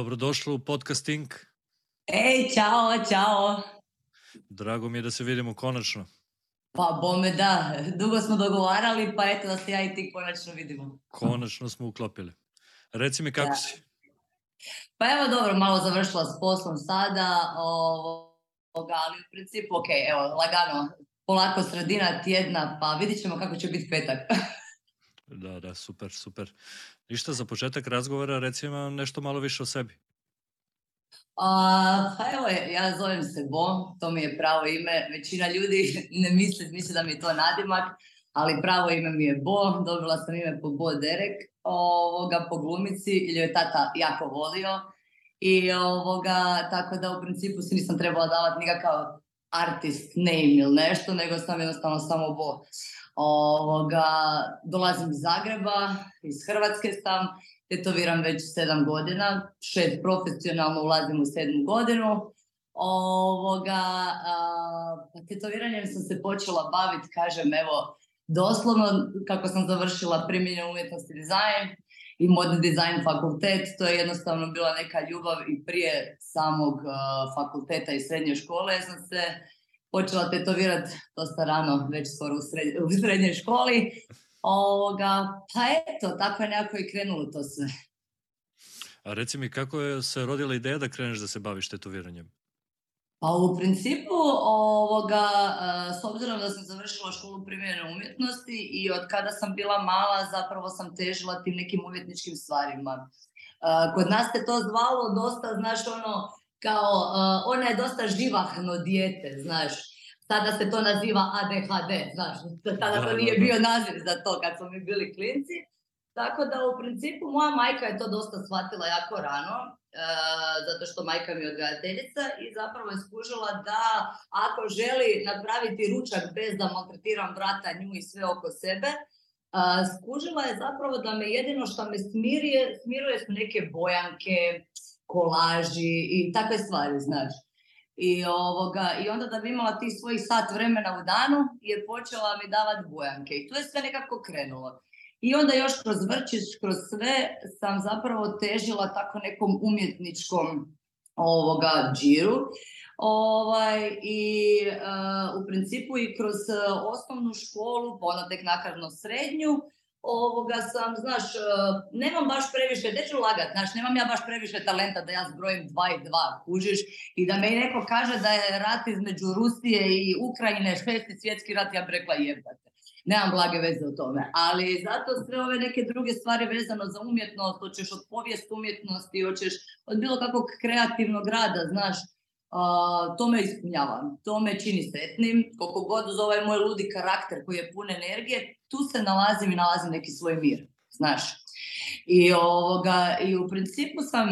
Dobrodošla u podcasting. Ej, čao, čao. Drago mi je da se vidimo konačno. Pa bome da, dugo smo dogovarali, pa eto da se ja i ti konačno vidimo. Konačno smo uklopili. Reci mi kako si? Pa evo dobro, malo završila s poslom sada, ovoga, ali u principu ok, evo, lagano, polako sredina tjedna, pa vidit ćemo kako će biti petak. da, da, super, super. Ništa, za početak razgovora recimo nešto malo više o sebi. A, pa evo, ja zovem se Bo, to mi je pravo ime. Većina ljudi ne misli, misli da mi to nadimak, ali pravo ime mi je Bo, dobila sam ime po Bo Derek, ovoga, po glumici, ili je tata jako volio. I ovoga, tako da u principu si nisam trebala davati nikakav artist name ili nešto, nego sam jednostavno samo Bo. Ovoga, dolazim iz Zagreba, iz Hrvatske sam, tetoviram već sedam godina, šest profesionalno ulazim u sedmu godinu. Ovoga, a, pa tetoviranjem sam se počela baviti, kažem, evo, doslovno kako sam završila primjenje umjetnosti dizajn i modni dizajn fakultet, to je jednostavno bila neka ljubav i prije samog fakulteta i srednje škole. sam se počela tetovirat dosta rano, već skoro u, srednjoj školi. Ovoga, pa eto, tako je nekako i krenulo to sve. A reci mi, kako je se rodila ideja da kreneš da se baviš tetoviranjem? Pa u principu, ovoga, e, s obzirom da sam završila školu primjene umjetnosti i od kada sam bila mala zapravo sam težila tim nekim umjetničkim stvarima. E, kod nas te to zvalo dosta, znaš, ono, kao, e, ona je dosta živahno dijete, znaš. Sada se to naziva ADHD, znaš. Tada to nije bio naziv za to kad smo mi bili klinci. Tako da u principu moja majka je to dosta shvatila jako rano, e, zato što majka mi je odgajateljica i zapravo je skužila da ako želi napraviti ručak bez da maltretiram vrata nju i sve oko sebe, uh, skužila je zapravo da me jedino što me smiruje, smiruje su neke bojanke, kolaži i takve stvari, znaš. I, ovoga, I onda da bi imala ti svojih sat vremena u danu je počela mi davati bojanke. I tu je sve nekako krenulo. I onda još kroz vrčić, kroz sve sam zapravo težila tako nekom umjetničkom ovoga džiru. Ovaj, I e, u principu i kroz osnovnu školu, pa onda nakarno srednju, ovoga sam, znaš, e, nemam baš previše, neću lagat, znaš, nemam ja baš previše talenta da ja zbrojim dva i dva, kužiš, i da me neko kaže da je rat između Rusije i Ukrajine, šesti svjetski rat, ja bi rekla jebate. Nemam blage veze o tome, ali zato sve ove neke druge stvari vezano za umjetnost, hoćeš od povijest umjetnosti, hoćeš od bilo kakvog kreativnog rada, znaš, a, to me ispunjava, to me čini sretnim, koliko god uz ovaj moj ludi karakter koji je pun energije, tu se nalazim i nalazim neki svoj mir, znaš. I, ovoga, i u principu sam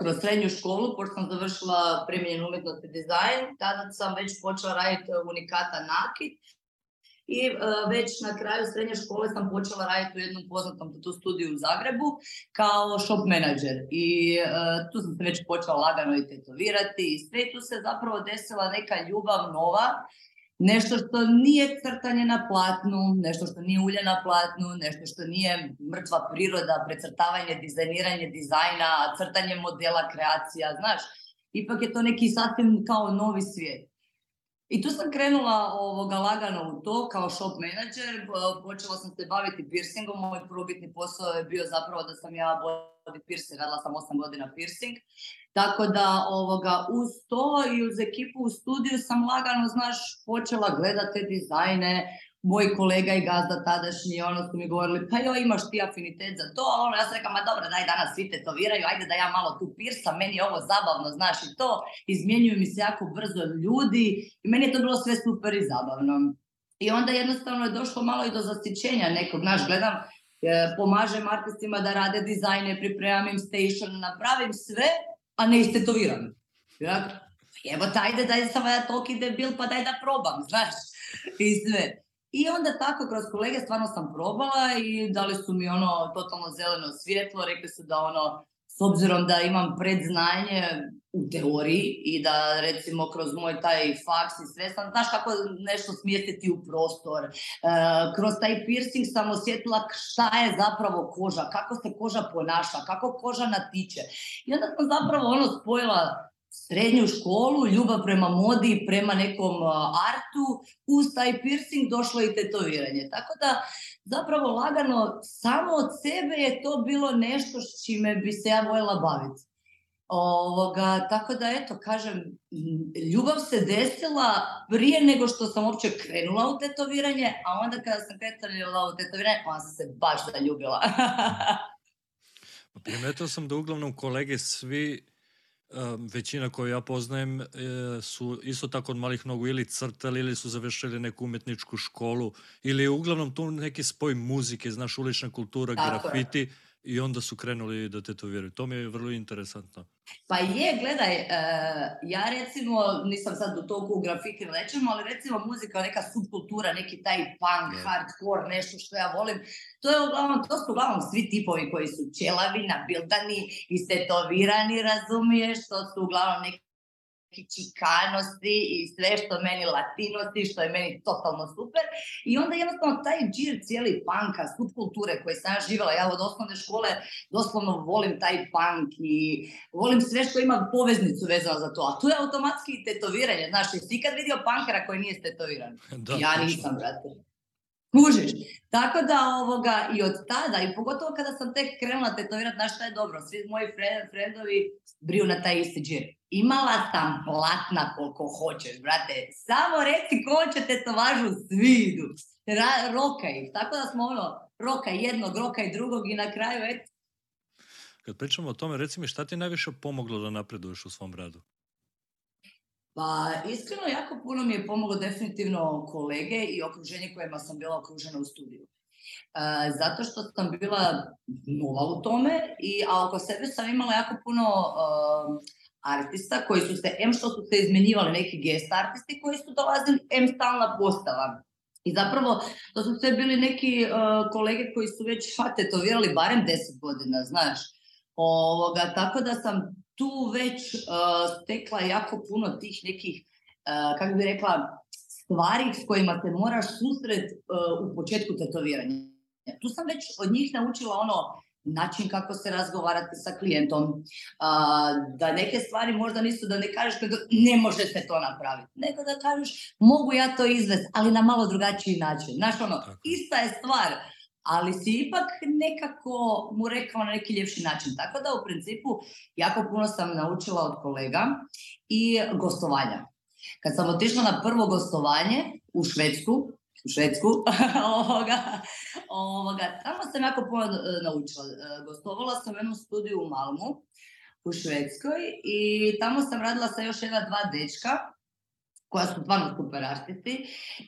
kroz srednju školu, pošto sam završila primjenjen umjetnost i dizajn, tada sam već počela raditi unikata nakit i e, već na kraju srednje škole sam počela raditi u jednom poznatom tu studiju u Zagrebu kao shop menadžer i e, tu sam se već počela lagano i tetovirati i sve tu se zapravo desila neka ljubav nova nešto što nije crtanje na platnu, nešto što nije ulje na platnu, nešto što nije mrtva priroda, precrtavanje, dizajniranje dizajna, crtanje modela, kreacija, znaš. Ipak je to neki sasvim kao novi svijet. I tu sam krenula ovoga, lagano u to kao shop menadžer. E, počela sam se baviti piercingom. Moj prvobitni posao je bio zapravo da sam ja body piercing. Radila sam 8 godina piercing. Tako da ovoga, uz to i uz ekipu u studiju sam lagano, znaš, počela gledati te dizajne, moj kolega i gazda tadašnji, ono su mi govorili, pa joj, imaš ti afinitet za to, a ono, ja sam rekla, ma dobro, daj danas svi tetoviraju, ajde da ja malo tu pirsam, meni je ovo zabavno, znaš i to, izmjenjuju mi se jako brzo ljudi i meni je to bilo sve super i zabavno. I onda jednostavno je došlo malo i do zastičenja, nekog, znaš, gledam, e, pomažem artistima da rade dizajne, pripremam im station, napravim sve, a ne istetoviram. Ja, pa evo, tajde, daj sam ja toliki debil, pa daj da probam, znaš, i sve. I onda tako kroz kolege stvarno sam probala i dali su mi ono totalno zeleno svjetlo, rekli su da ono, s obzirom da imam predznanje u teoriji i da recimo kroz moj taj faks i sve sam, znaš kako nešto smjestiti u prostor. E, kroz taj piercing sam osjetila šta je zapravo koža, kako se koža ponaša, kako koža natiče. I onda sam zapravo ono spojila srednju školu, ljubav prema modi, prema nekom artu, uz taj piercing došlo i tetoviranje. Tako da zapravo lagano samo od sebe je to bilo nešto s čime bi se ja voljela baviti. Ovoga, tako da eto, kažem, ljubav se desila prije nego što sam uopće krenula u tetoviranje, a onda kada sam krenula u tetoviranje, onda sam se baš zaljubila. Pa Primetio sam da uglavnom kolege svi većina koju ja poznajem e, su isto tako od malih nogu ili crtali ili su završili neku umetničku školu ili je uglavnom tu neki spoj muzike, znaš, ulična kultura, grafiti i onda su krenuli da tetoviraju. To mi je vrlo interesantno. Pa je, gledaj, e, ja recimo, nisam sad do toliko u grafiti lečem, ali recimo muzika, neka subkultura, neki taj punk, yeah. hardcore, nešto što ja volim, to, je uglavnom, to su uglavnom svi tipovi koji su čelavi, nabildani, istetovirani, razumiješ, to su uglavnom neki čikanosti i sve što meni latinosti, što je meni totalno super. I onda jednostavno taj džir cijeli panka, subkulture koje sam ja živjela, ja od osnovne škole doslovno volim taj punk i volim sve što ima poveznicu vezano za to. A tu je automatski tetoviranje, znaš, jesi ikad vidio pankera koji nije tetoviran. ja nisam, brate. Kužiš. Tako da ovoga, i od tada, i pogotovo kada sam tek krenula tetovirati, znaš šta je dobro, svi moji frendovi friendovi briju na taj isti Imala sam platna koliko hoćeš, brate. Samo reci ko će tetovažu, svi idu. roka ih. Tako da smo ono, roka jednog, roka i drugog i na kraju, eto. Kad pričamo o tome, reci mi šta ti najviše pomoglo da napreduješ u svom radu? Pa iskreno jako puno mi je pomoglo definitivno kolege i okruženje kojima sam bila okružena u studiju. E, zato što sam bila nula u tome, i, a oko sebe sam imala jako puno e, artista koji su se, em što su se izmenjivali neki gest artisti koji su dolazili, em stalna postava. I zapravo, to su sve bili neki uh, kolege koji su već to tetovirali barem 10 godina, znaš. Ovoga, tako da sam tu već uh, stekla jako puno tih nekih, uh, kako bi rekla, stvari s kojima te moraš susret uh, u početku tetoviranja. Tu sam već od njih naučila ono, način kako se razgovarati sa klijentom, uh, da neke stvari možda nisu da ne kažeš da ne može se to napraviti, nego da kažeš mogu ja to izvesti, ali na malo drugačiji način. Znaš ono, ista je stvar, ali si ipak nekako mu rekao na neki ljepši način. Tako da u principu jako puno sam naučila od kolega i gostovanja. Kad sam otišla na prvo gostovanje u Švedsku, u Švedsku, ovoga, ovoga, tamo sam jako puno e, naučila. E, gostovala sam u jednom studiju u Malmu, u Švedskoj i tamo sam radila sa još jedna dva dečka koja su stvarno super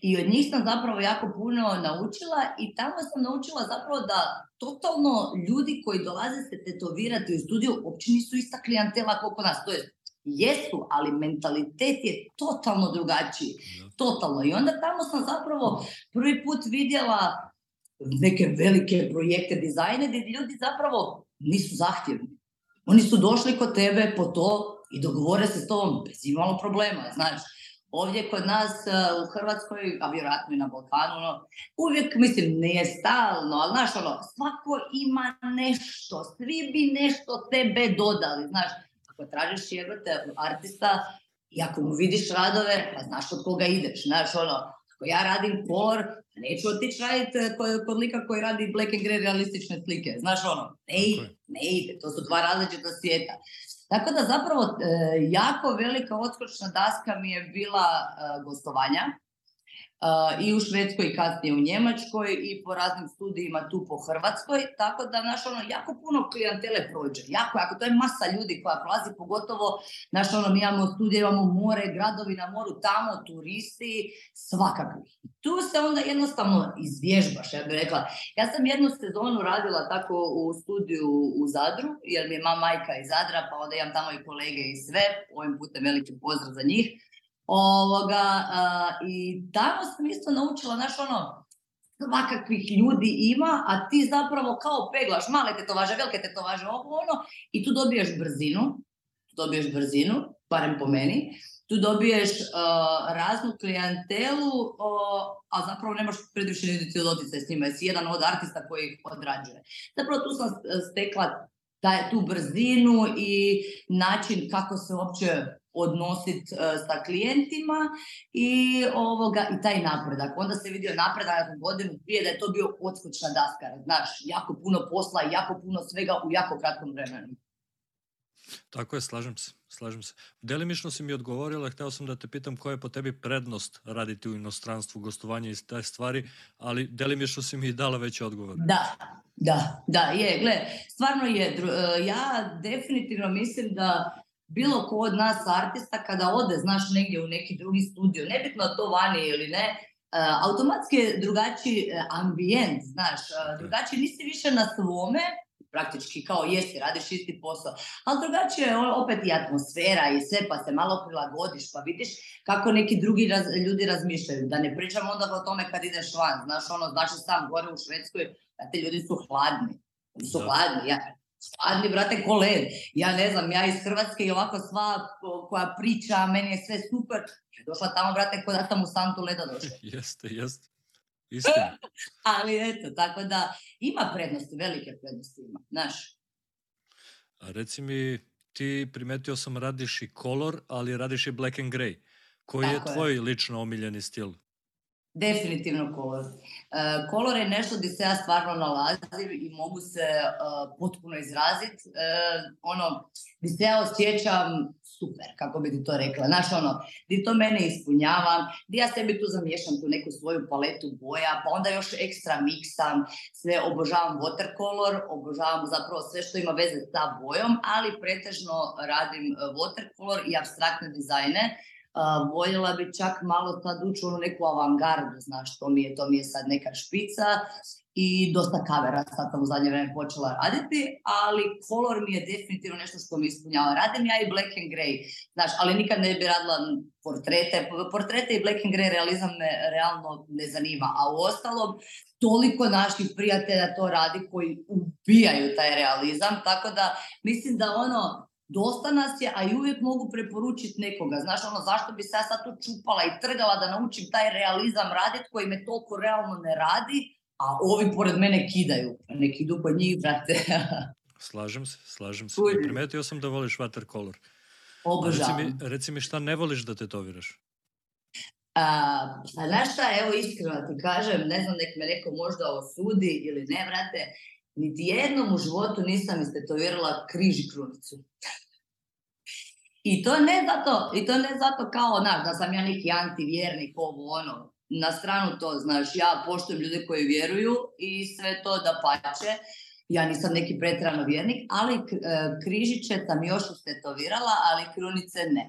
i od njih sam zapravo jako puno naučila i tamo sam naučila zapravo da totalno ljudi koji dolaze se tetovirati u studiju uopće nisu ista klijentela koliko nas, to je jesu, ali mentalitet je totalno drugačiji, totalno. I onda tamo sam zapravo prvi put vidjela neke velike projekte dizajne gdje ljudi zapravo nisu zahtjevni. Oni su došli kod tebe po to i dogovore se s tobom bez imalo problema, znaš. Ovdje kod nas e, u Hrvatskoj, a vjerojatno i na Balkanu, ono, uvijek, mislim, nije stalno, ali znaš, ono, svako ima nešto, svi bi nešto tebe dodali, znaš. Ako tražiš te artista i ako mu vidiš radove, pa znaš od koga ideš, znaš, ono, ako ja radim por, pa neću otići raditi e, kod lika koji radi black and grey realistične slike, znaš, ono, ne ide, ne ide, to su dva različita svijeta. Tako da zapravo e, jako velika odskočna daska mi je bila e, gostovanja E, i u Švedskoj i kasnije u Njemačkoj i po raznim studijima tu po Hrvatskoj, tako da naš ono jako puno klijentele prođe, jako, jako, to je masa ljudi koja prolazi, pogotovo naš ono mi imamo studije, imamo more, gradovi na moru, tamo, turisti, svakakvi. Tu se onda jednostavno izvježbaš, ja bih rekla. Ja sam jednu sezonu radila tako u studiju u Zadru, jer mi je mama majka iz Zadra, pa onda imam tamo i kolege i sve, ovim putem veliki pozdrav za njih Ovoga, I tamo sam isto naučila, znaš, ono, svakakvih ljudi ima, a ti zapravo kao peglaš male tetovaže, velike tetovaže, ovo ono, i tu dobiješ brzinu, tu dobiješ brzinu, barem po meni, tu dobiješ raznu klijentelu, uh, a zapravo nemaš predviše niti dotice s njima, jesi jedan od artista koji ih odrađuje. Zapravo tu sam e, stekla taj, tu brzinu i način kako se uopće odnositi e, sa klijentima i, ovoga, i taj napredak. Onda se vidio napredak nakon godinu prije da je to bio odskočna daska. Znaš, jako puno posla i jako puno svega u jako kratkom vremenu. Tako je, slažem se. Slažem se. Delimično si mi odgovorila, hteo sam da te pitam koja je po tebi prednost raditi u inostranstvu, gostovanje i te stvari, ali delimišno si mi dala već odgovor. Da, da, da, je, gle, stvarno je. E, ja definitivno mislim da bilo ko od nas artista kada ode, znaš, negdje u neki drugi studio, nebitno to vani ili ne, e, automatski je drugačiji e, ambijent, znaš, e, drugačiji nisi više na svome, praktički kao jesi, radiš isti posao, ali drugačije je opet i atmosfera i sve, pa se malo prilagodiš, pa vidiš kako neki drugi ljudi razmišljaju, da ne pričam onda o tome kad ideš van, znaš, ono, znači sam gore u Švedskoj, da te ljudi su hladni, su hladni, ja, stvarni, brate, koled, Ja ne znam, ja iz Hrvatske i ovako sva koja priča, meni je sve super. došla tamo, brate, ko da sam u santu leda došla. jeste, jeste. Istina. Ali eto, tako da ima prednosti, velike prednosti ima, znaš. A reci mi, ti primetio sam radiš i color, ali radiš i black and grey. Koji je tvoj lično omiljeni stil? Definitivno kolor. E, kolor je nešto gdje se ja stvarno nalazim i mogu se e, potpuno izraziti. E, ono, gdje se ja osjećam super, kako bi ti to rekla. Znaš, ono, gdje to mene ispunjava, gdje ja sebi tu zamiješam tu neku svoju paletu boja, pa onda još ekstra miksam, sve obožavam watercolor, obožavam zapravo sve što ima veze sa bojom, ali pretežno radim watercolor i abstraktne dizajne, Ehm, voljela bi čak malo sad ući u neku avangardu, znaš, to mi je, to mi sad neka špica i dosta kavera sad tamo u zadnje vrijeme počela raditi, ali kolor mi je definitivno nešto što mi ispunjava. Radim ja i black and grey, znaš, ali nikad ne bi radila portrete. Portrete i black and grey realizam me realno ne zanima, a u ostalom toliko naših prijatelja to radi koji ubijaju taj realizam, tako da mislim da ono, dosta nas je, a i uvijek mogu preporučiti nekoga. Znaš, ono, zašto bi se ja sad tu čupala i trgala da naučim taj realizam raditi koji me toliko realno ne radi, a ovi pored mene kidaju. Neki idu po njih, brate. slažem se, slažem se. Uži. Primetio sam da voliš watercolor. Obožavam. Reci mi, šta ne voliš da tetoviraš? A, pa znaš šta, evo iskreno ti kažem, ne znam nek me neko možda osudi ili ne, vrate, niti jednom u životu nisam istetovirala križ i krunicu. I to ne zato, i to ne zato kao, znaš, da sam ja neki antivjernik, ovo, ono, na stranu to, znaš, ja poštujem ljude koji vjeruju i sve to da pače, ja nisam neki pretrano vjernik, ali e, križiće sam još ustetovirala, ali krunice ne.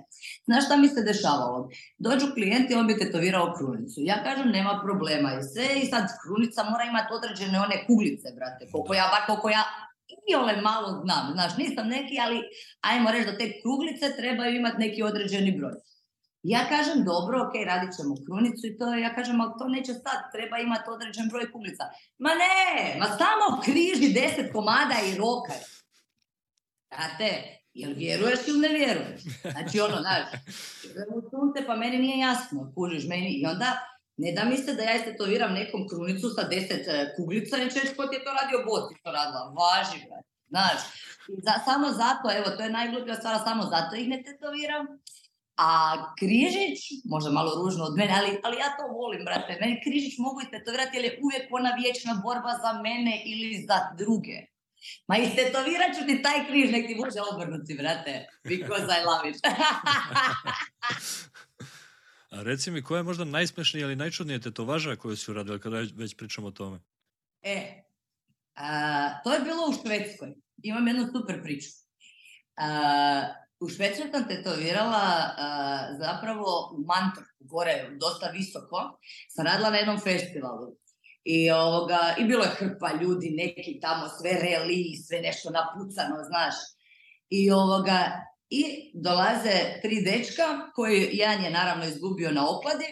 Znaš šta mi se dešavalo? Dođu klijenti, on bi tetovirao krunicu. Ja kažem, nema problema i sve, i sad krunica mora imati određene one kuglice, brate, koliko ja, bar ja i ole malo znam, znaš, nisam neki, ali ajmo reći da te kuglice trebaju imati neki određeni broj. Ja kažem, dobro, ok, radit ćemo krunicu i to, ja kažem, ali to neće sad, treba imati određen broj kuglica. Ma ne, ma samo križi deset komada i rokaj. Znate, jel vjeruješ ili ne vjeruješ? Znači, ono, znaš, u sunce, pa meni nije jasno, kužiš meni. I onda, ne da se da ja istetoviram nekom krunicu sa deset e, kuglica i ćeš ko ti je to radio bot, to radila, važi, brate. Znaš, za, samo zato, evo, to je najgluplja stvar, samo zato ih ne tetoviram. A Križić, možda malo ružno od mene, ali, ali ja to volim, brate. Meni Križić mogu tetovirati jer je uvijek ona vječna borba za mene ili za druge. Ma i tetovirat ću ti taj križ, nek ti može obrnuti, brate. Because I love it. A reci mi, koja je možda najsmešnija ili najčudnija tetovaža koju si uradila kada već pričamo o tome? E, a, to je bilo u Švedskoj. Imam jednu super priču. A, u sam tetovirala zapravo u Mantorku, gore, dosta visoko. Sam radila na jednom festivalu. I, ovoga, I bilo je hrpa ljudi, neki tamo, sve reli, sve nešto napucano, znaš. I, ovoga, I dolaze tri dečka, koji jedan je naravno izgubio na okladi,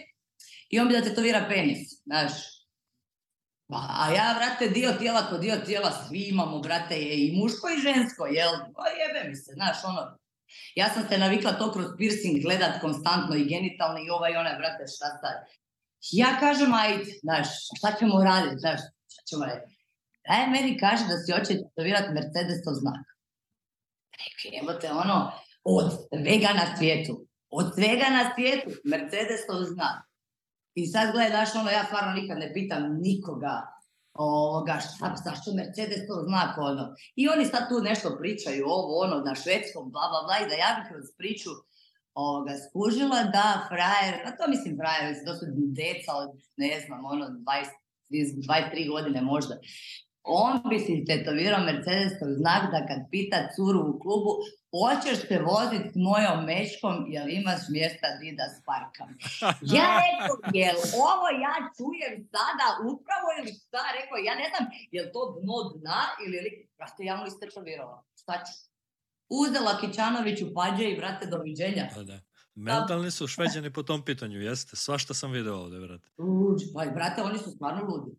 i on bi da tetovira penis, znaš. Pa, a ja, vrate, dio tijela ko dio tijela, svi imamo, brate, je i muško i žensko, jel? Pa jebe mi se, znaš, ono, ja sam se navikla to kroz piercing gledat konstantno i genitalno i ova i onaj, brate, šta sad? Ja kažem, ajde, znaš, šta ćemo raditi, znaš, šta ćemo raditi? Daj, meni kaže da si hoće tetovirati Mercedesov znak. Rekli, te ono, od svega na svijetu. Od svega na svijetu, Mercedesov znak. I sad gledaš ono, ja stvarno nikad ne pitam nikoga ovoga, šta, zašto Mercedes to zna ono. I oni sad tu nešto pričaju ovo, ono, na švedskom, bla, bla, bla, i da ja bih kroz priču ovoga, skužila da frajer, pa to mislim frajer, to su deca od, ne znam, ono, 20, 23 godine možda, on bi si tetovirao Mercedesov znak da kad pita curu u klubu hoćeš se voziti s mojom mečkom jer imaš mjesta di da sparkam. Ja rekao, jel ovo ja čujem sada upravo ili šta? Rekao, ja ne znam, jel to dno dna ili... Ja pa ste ja mu Šta ću? Uzela Kičanović pađe i vrate doviđenja. Da, pa da. Mentalni su šveđani po tom pitanju, jeste? Svašta sam video ovdje, brate. pa brate, oni su stvarno ludi.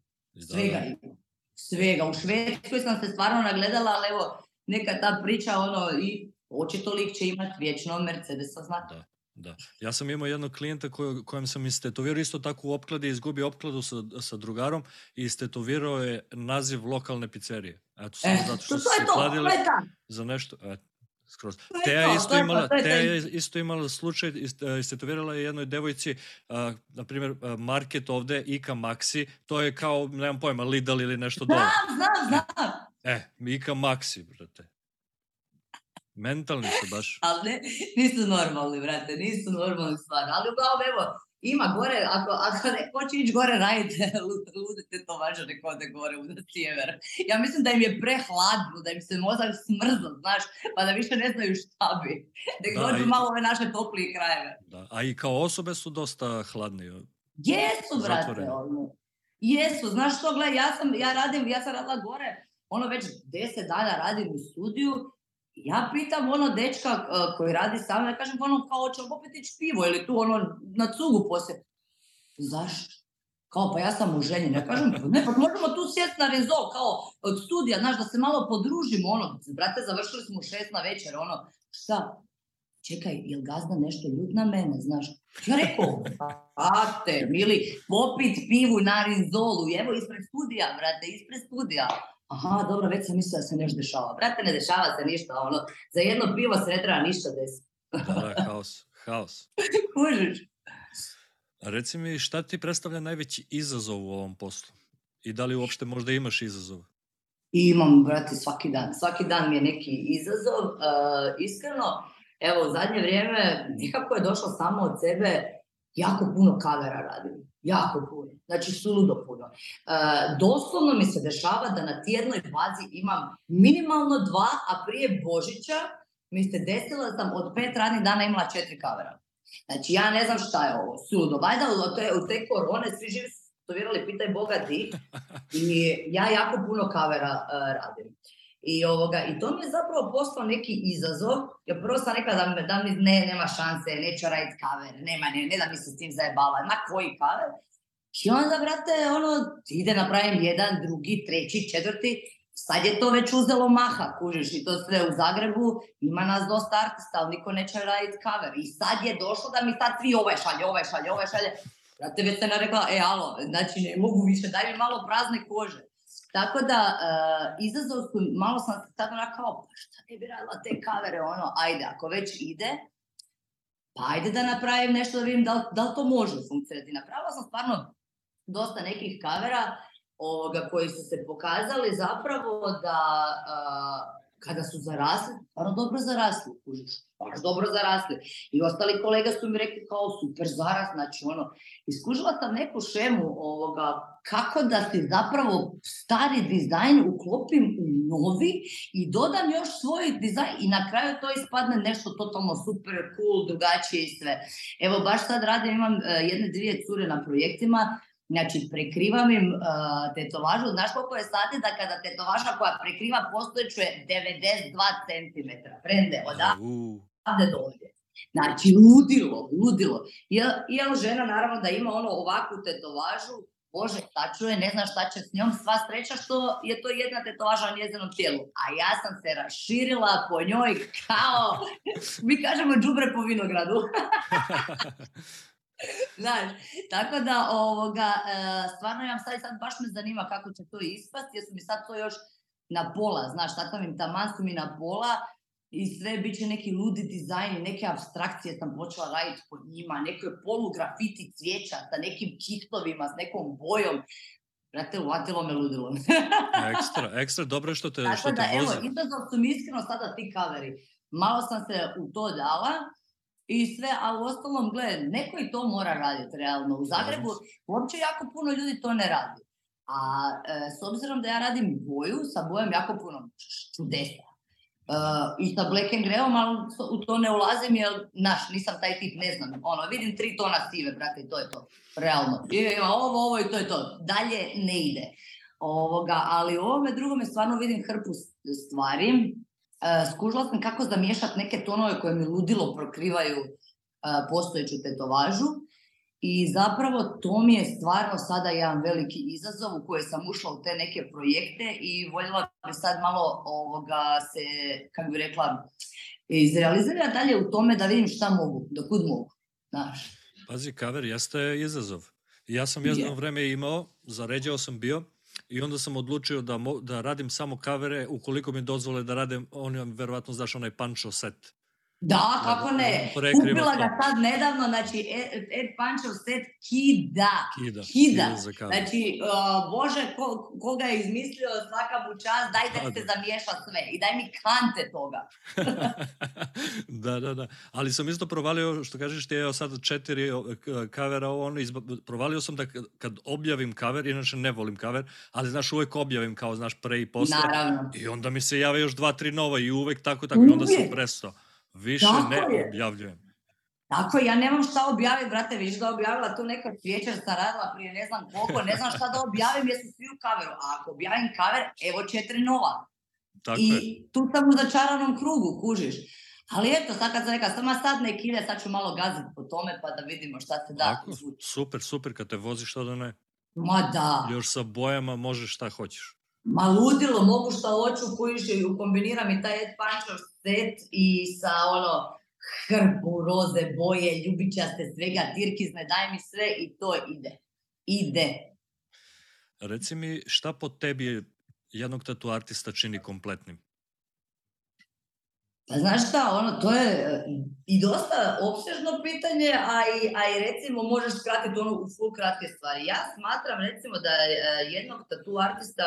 Svega ima svega. U Švedskoj sam se stvarno nagledala, ali evo, neka ta priča, ono, i očito lik će imati vječno Mercedesa, znate. Da. Da. Ja sam imao jednog klijenta kojem sam istetovirao isto tako u opkladi, izgubio opkladu sa, sa drugarom i istetovirao je naziv lokalne pizzerije. Eto, samo e, zato što su se to, za nešto skroz. Te pa Teja je isto, imala, te je isto imala slučaj, e, istetovirala je jednoj devojci, e, na primjer, market ovde, Ika Maxi, to je kao, nemam pojma, Lidl ili nešto dobro. Znam, znam, e, znam. E, Ika Maxi, brate. Mentalni su baš. Ali ne, nisu normalni, brate, nisu normalni stvari. Ali uglavnom, evo, ima gore, ako, ako ne hoće ići gore, radite ludite to neko da gore u sjever. Ja mislim da im je prehladno, da im se mozak smrza, znaš, pa da više ne znaju šta bi. Da, malo ove naše toplije krajeve. Da. A i kao osobe su dosta hladne, Jesu, brate, ono. Jesu, znaš što, gledaj, ja sam, ja radim, ja sam radila gore, ono već deset dana radim u studiju ja pitam ono dečka e, koji radi sa mnom, ja kažem ono kao će opet ići pivo ili tu ono na cugu poslije. Zašto? Kao pa ja sam ženji, Ja kažem pa ne pa možemo tu sjest na rezol kao od studija, znaš da se malo podružimo ono. Brate završili smo u šest na večer ono šta? čekaj, jel gazda nešto ljud na mene, znaš? Ja rekao, pate, mili, popit pivu na rizolu, evo ispred studija, brate, ispred studija. Aha, dobro, već sam mislila da se nešto dešava. Brate, ne dešava se ništa, ono, za jedno pivo se ne treba ništa desiti. da, haos, haos. Kužiš. Reci mi, šta ti predstavlja najveći izazov u ovom poslu? I da li uopšte možda imaš izazov? Imam, brate, svaki dan. Svaki dan mi je neki izazov. E, iskreno, evo, u zadnje vrijeme nekako je došlo samo od sebe jako puno kavera radim. Jako puno. Znači, suludo puno. E, doslovno mi se dešava da na tjednoj bazi imam minimalno dva, a prije Božića mi se desila sam od pet radnih dana imala četiri kavera. Znači, ja ne znam šta je ovo. Suludo. Valjda u te, u te korone svi živi pitaj Boga di. I ja jako puno kavera uh, radim. I, ovoga, I to mi je zapravo postao neki izazov, jer prvo sam rekla da, da mi ne, nema šanse, neću raditi kaver, nema, ne, ne da mi se s tim zajebala, na koji kaver? I onda, brate, ono, ide napravim jedan, drugi, treći, četvrti, sad je to već uzelo maha, kužiš, i to sve u Zagrebu, ima nas dosta artista, ali niko neće raditi kaver. I sad je došlo da mi sad svi ovaj šalje, ovaj šalje, ovaj šalje. Brate, već sam rekla, e, alo, znači ne mogu više, daj mi malo prazne kože. Tako da, eh, izazov su, malo sam sad ona kao, pa šta ne bi radila te kavere, ono, ajde, ako već ide, pa ajde da napravim nešto da vidim da li, da to može funkcionirati. Napravila sam stvarno dosta nekih kavera ovoga, koji su se pokazali zapravo da eh, kada su zarasli, stvarno dobro zarasli, kužiš, baš dobro zarasli. I ostali kolega su mi rekli kao super zaras, znači ono, iskužila sam neku šemu ovoga kako da se zapravo stari dizajn uklopim u novi i dodam još svoj dizajn i na kraju to ispadne nešto totalno super, cool, drugačije i sve. Evo baš sad radim, imam e, jedne dvije cure na projektima, Znači, prekrivam im e, tetovažu. Znaš koliko je sati da kada tetovaža koja prekriva postojeću je 92 cm. Prende, odavde do ovdje. Znači, ludilo, ludilo. Jel, jel žena naravno da ima ono ovakvu tetovažu Bože, tačno čuje ne zna šta će s njom, sva sreća što je to jedna tetovaža na njezinom tijelu. A ja sam se raširila po njoj kao, mi kažemo džubre po vinogradu. Znaš, tako da ovoga, e, stvarno ja sad, sad baš me zanima kako će to ispast, jer mi sad to još na pola, znaš, tako mi taman mi na pola, i sve bit će neki ludi dizajni, neke abstrakcije sam počela raditi pod njima, neko polu grafiti cvijeća sa nekim kihtovima, s nekom bojom. Brate, uvatilo me ludilo. ekstra, ekstra, dobro što te, što da, te evo, izazov su mi iskreno sada ti kaveri. Malo sam se u to dala, i sve, a u ostalom, gle, neko i to mora raditi realno. U Zagrebu uopće jako puno ljudi to ne radi. A e, s obzirom da ja radim boju, sa bojem jako puno čudesa i sa Black and Greyom, ali u to ne ulazim jer, naš, nisam taj tip, ne znam, ono, vidim tri tona sive, brate, i to je to, realno. I ima ovo, ovo i to je to, dalje ne ide. Ovoga, ali u ovome drugome stvarno vidim hrpu stvari. E, skužila sam kako zamiješati neke tonove koje mi ludilo prokrivaju e, postojeću tetovažu i zapravo to mi je stvarno sada jedan veliki izazov u koje sam ušla u te neke projekte i voljela bi sad malo ovoga se, kako bi rekla, izrealizirati dalje u tome da vidim šta mogu, dokud mogu. Znaš. Pazi, kaver, jeste izazov. Ja sam jedno je. vrijeme imao, zaređao sam bio, i onda sam odlučio da, da radim samo kavere ukoliko mi dozvole da radim, on verovatno znaš onaj pančo set. Da, kako ne. Kupila ga sad nedavno, znači Ed Pancho set Kida. Kida. Kida. znači, Bože, koga je izmislio svaka mu čast, daj da se zamiješa sve i daj mi kante toga. da, da, da. Ali sam isto provalio, što kažeš ti, evo sad četiri kavera, ono, provalio sam da kad objavim kaver, inače ne volim kaver, ali znaš, uvek objavim kao, znaš, pre i posle. Naravno. I onda mi se jave još dva, tri nova i uvek tako, tako, i onda sam prestao. Više ne objavljujem. Tako ja nemam šta objaviti, brate, više da objavila tu neka sa radila prije ne znam koliko, ne znam šta da objavim, jesu svi u kaveru. A ako objavim kaver, evo 4 Tako I je. tu sam u začaranom krugu, kužiš. Ali eto, sad kad sam rekao, sama sad nek ide, sad ću malo gaziti po tome pa da vidimo šta se da. Tako, super, super, kad te voziš, što da ne. Ma da. Još sa bojama možeš šta hoćeš. Maludilo ludilo, mogu šta hoću, kujiš i kombiniram i taj Ed Pančov set i sa ono, hrbu, roze, boje, ljubičaste, svega, tirkizne, daj mi sve i to ide. Ide. Reci mi, šta po tebi jednog tatu artista čini kompletnim? Pa znaš šta, ono, to je eh, i dosta opsežno pitanje, a i, a recimo možeš skratiti ono u full kratke stvari. Ja smatram recimo da eh, jednog tatu artista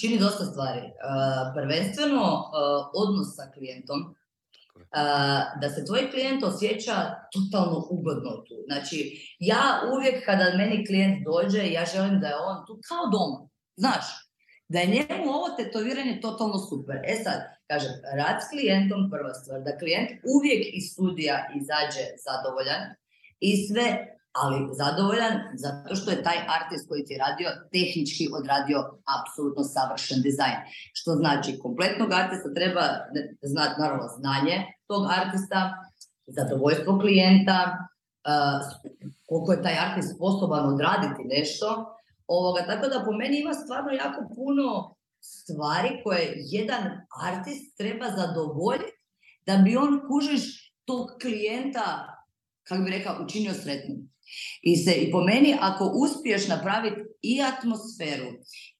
čini dosta stvari. Uh, prvenstveno uh, odnos sa klijentom, uh, da se tvoj klijent osjeća totalno ugodno tu. Znači, ja uvijek kada meni klijent dođe, ja želim da je on tu kao doma. Znaš, da je njemu ovo tetoviranje totalno super. E sad, kažem, rad s klijentom prva stvar, da klijent uvijek iz studija izađe zadovoljan i sve ali zadovoljan zato što je taj artist koji ti je radio tehnički odradio apsolutno savršen dizajn. Što znači, kompletnog artista treba znati naravno znanje tog artista, zadovoljstvo klijenta, koliko je taj artist sposoban odraditi nešto. Ovoga, tako da po meni ima stvarno jako puno stvari koje jedan artist treba zadovoljiti da bi on kužiš tog klijenta, kako bi rekao, učinio sretnim. I, se, I po meni, ako uspiješ napraviti i atmosferu,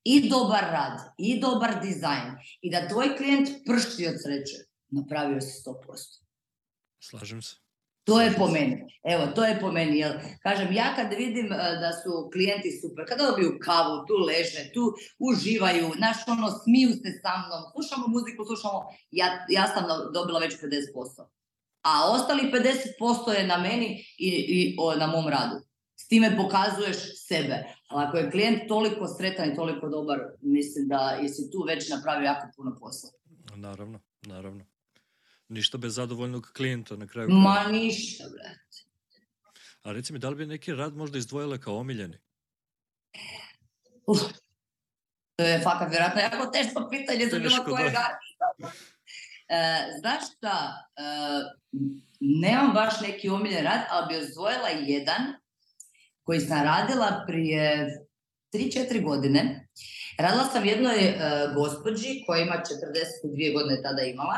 i dobar rad, i dobar dizajn, i da tvoj klijent pršti od sreće, napravio si 100%. Slažem se. To je po meni. Evo, to je po meni. Jel, kažem, ja kad vidim e, da su klijenti super, kada dobiju kavu, tu leže, tu uživaju, naš ono, smiju se sa mnom, slušamo muziku, slušamo, ja, ja sam dobila već 50% a ostali 50% je na meni i, i na mom radu. S time pokazuješ sebe. Ali ako je klijent toliko sretan i toliko dobar, mislim da jesi tu već napravio jako puno posla. Naravno, naravno. Ništa bez zadovoljnog klijenta na kraju. Ma ništa, brate. A reci mi, da li bi neki rad možda izdvojila kao omiljeni? to je fakat vjerojatno jako teško pitanje za bilo kojeg E, znaš šta, e, nemam baš neki omiljen rad, ali bi ozvojila jedan koji sam radila prije 3-4 godine. Radila sam jednoj e, gospođi koja ima 42 godine tada imala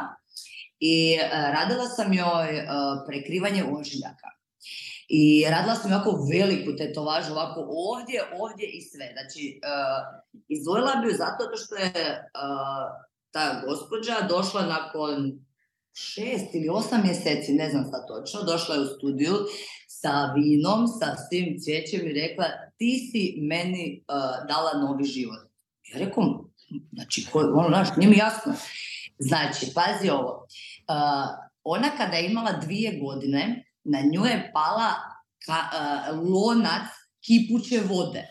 i radila sam joj prekrivanje ožiljaka. I radila sam jako veliku tetovažu, ovako ovdje, ovdje i sve. Znači, izdvojila bi ju zato što je ta gospođa došla nakon šest ili osam mjeseci, ne znam sad točno, došla je u studiju sa vinom, sa svim cvijećem i rekla ti si meni e, dala novi život. Ja rekom, znači, ono, znaš, nije mi jasno. Znači, pazi ovo. E, ona kada je imala dvije godine, na nju je pala ka, e, lonac kipuće vode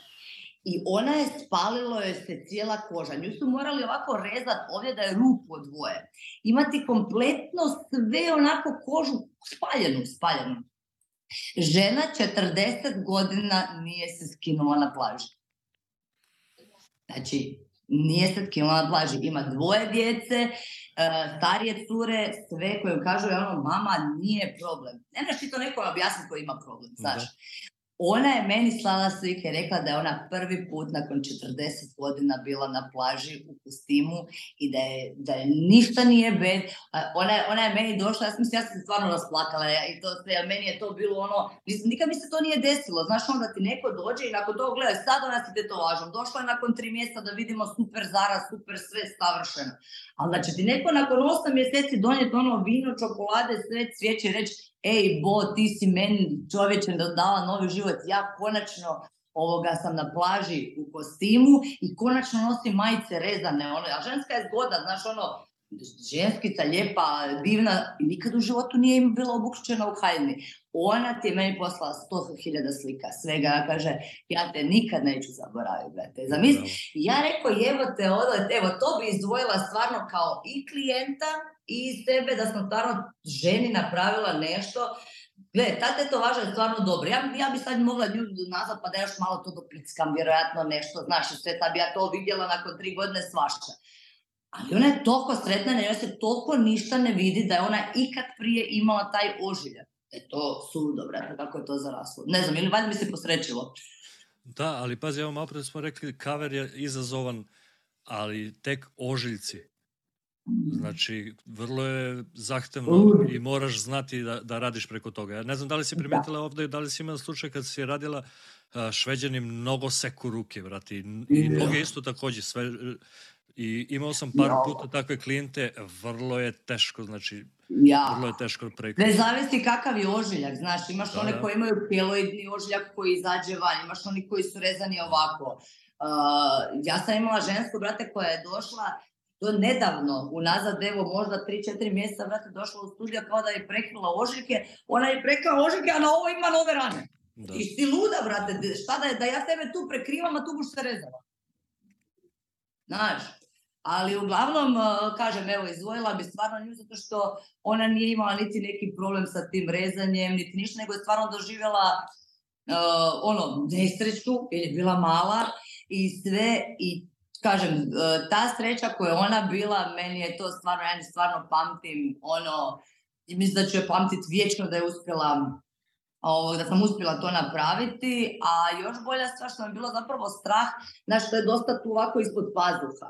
i ona je spalilo joj se cijela koža. Nju su morali ovako rezati ovdje da je rupu odvoje. Imati kompletno sve onako kožu spaljenu, spaljenu. Žena 40 godina nije se skinula na plaži. Znači, nije se skinula na plaži. Ima dvoje djece, e, starije cure, sve koje kažu, ono, mama, nije problem. Ne znaš ti to neko objasniti koji ima problem, znaš. Ona je meni slala slike, rekla da je ona prvi put nakon 40 godina bila na plaži u kostimu i da je, da je ništa nije bed. Ona je, ona meni došla, ja sam, ja se stvarno rasplakala ja, i to meni je to bilo ono, nikad mi se to nije desilo. Znaš, onda ti neko dođe i nakon toga gledaj, sad ona si to Došla je nakon tri mjeseca da vidimo super Zara, super sve savršeno. Ali da će ti neko nakon osam mjeseci donijeti ono vino, čokolade, sve cvijeće i reći, ej, bo, ti si meni čovječe da dala novi život, ja konačno ovoga sam na plaži u kostimu i konačno nosim majice rezane. Ono, a ženska je zgoda znaš ono, ženskica, lijepa, divna, nikad u životu nije im bila obukšćena u haljni. Ona ti je meni poslala sto hiljada slika, svega, ja kaže, ja te nikad neću zaboraviti, brate. ja rekao, evo te, ono, evo, to bi izdvojila stvarno kao i klijenta i iz tebe da sam stvarno ženi napravila nešto Gle, ta tetovaža je stvarno dobro. Ja, ja bi sad mogla nju nazad pa da još malo to doplickam, vjerojatno nešto, znaš, sve ta bi ja to vidjela nakon tri godine svašta. Ali ona je toliko sretna, na njoj se toliko ništa ne vidi da je ona ikad prije imala taj ožiljak. E to super. brate, kako je to zaraslo. Ne znam, ili valjda mi se posrećilo. Da, ali pazi, evo malo smo rekli, kaver je izazovan, ali tek ožiljci. Znači, vrlo je zahtevno i moraš znati da, da radiš preko toga. Ja ne znam da li si primetila ovdje, da li si imala slučaj kad si radila šveđani mnogo seku ruke, brati. I noge isto takođe, Sve, e, I imao sam par puta takve klijente, vrlo je teško, znači, ja. vrlo je teško preko. Ne zavisi kakav je ožiljak, znaš, imaš da, one koji imaju keloidni ožiljak koji izađe van, imaš oni koji su rezani ovako. Uh, ja sam imala žensku, brate, koja je došla do nedavno, unazad evo možda 3-4 mjeseca vrati došla u studija kao da je prekrila ožike, ona je prekrila ožike, a na ovo ima nove rane. I luda, vrate, šta da da ja tebe tu prekrivam, a tu buš se rezala. Znaš, ali uglavnom, eh, kažem, evo, izvojila bi stvarno nju zato što ona nije imala niti neki problem sa tim rezanjem, niti ništa, nego je stvarno doživjela eh, ono, nesreću, jer je bila mala i sve, i kažem, e, ta sreća koja je ona bila, meni je to stvarno, ja stvarno pamtim, ono, mislim da ću je pamtit vječno da je uspjela da sam uspjela to napraviti, a još bolja stvar što mi je bilo zapravo strah, na što je dosta tu ovako ispod pazuha.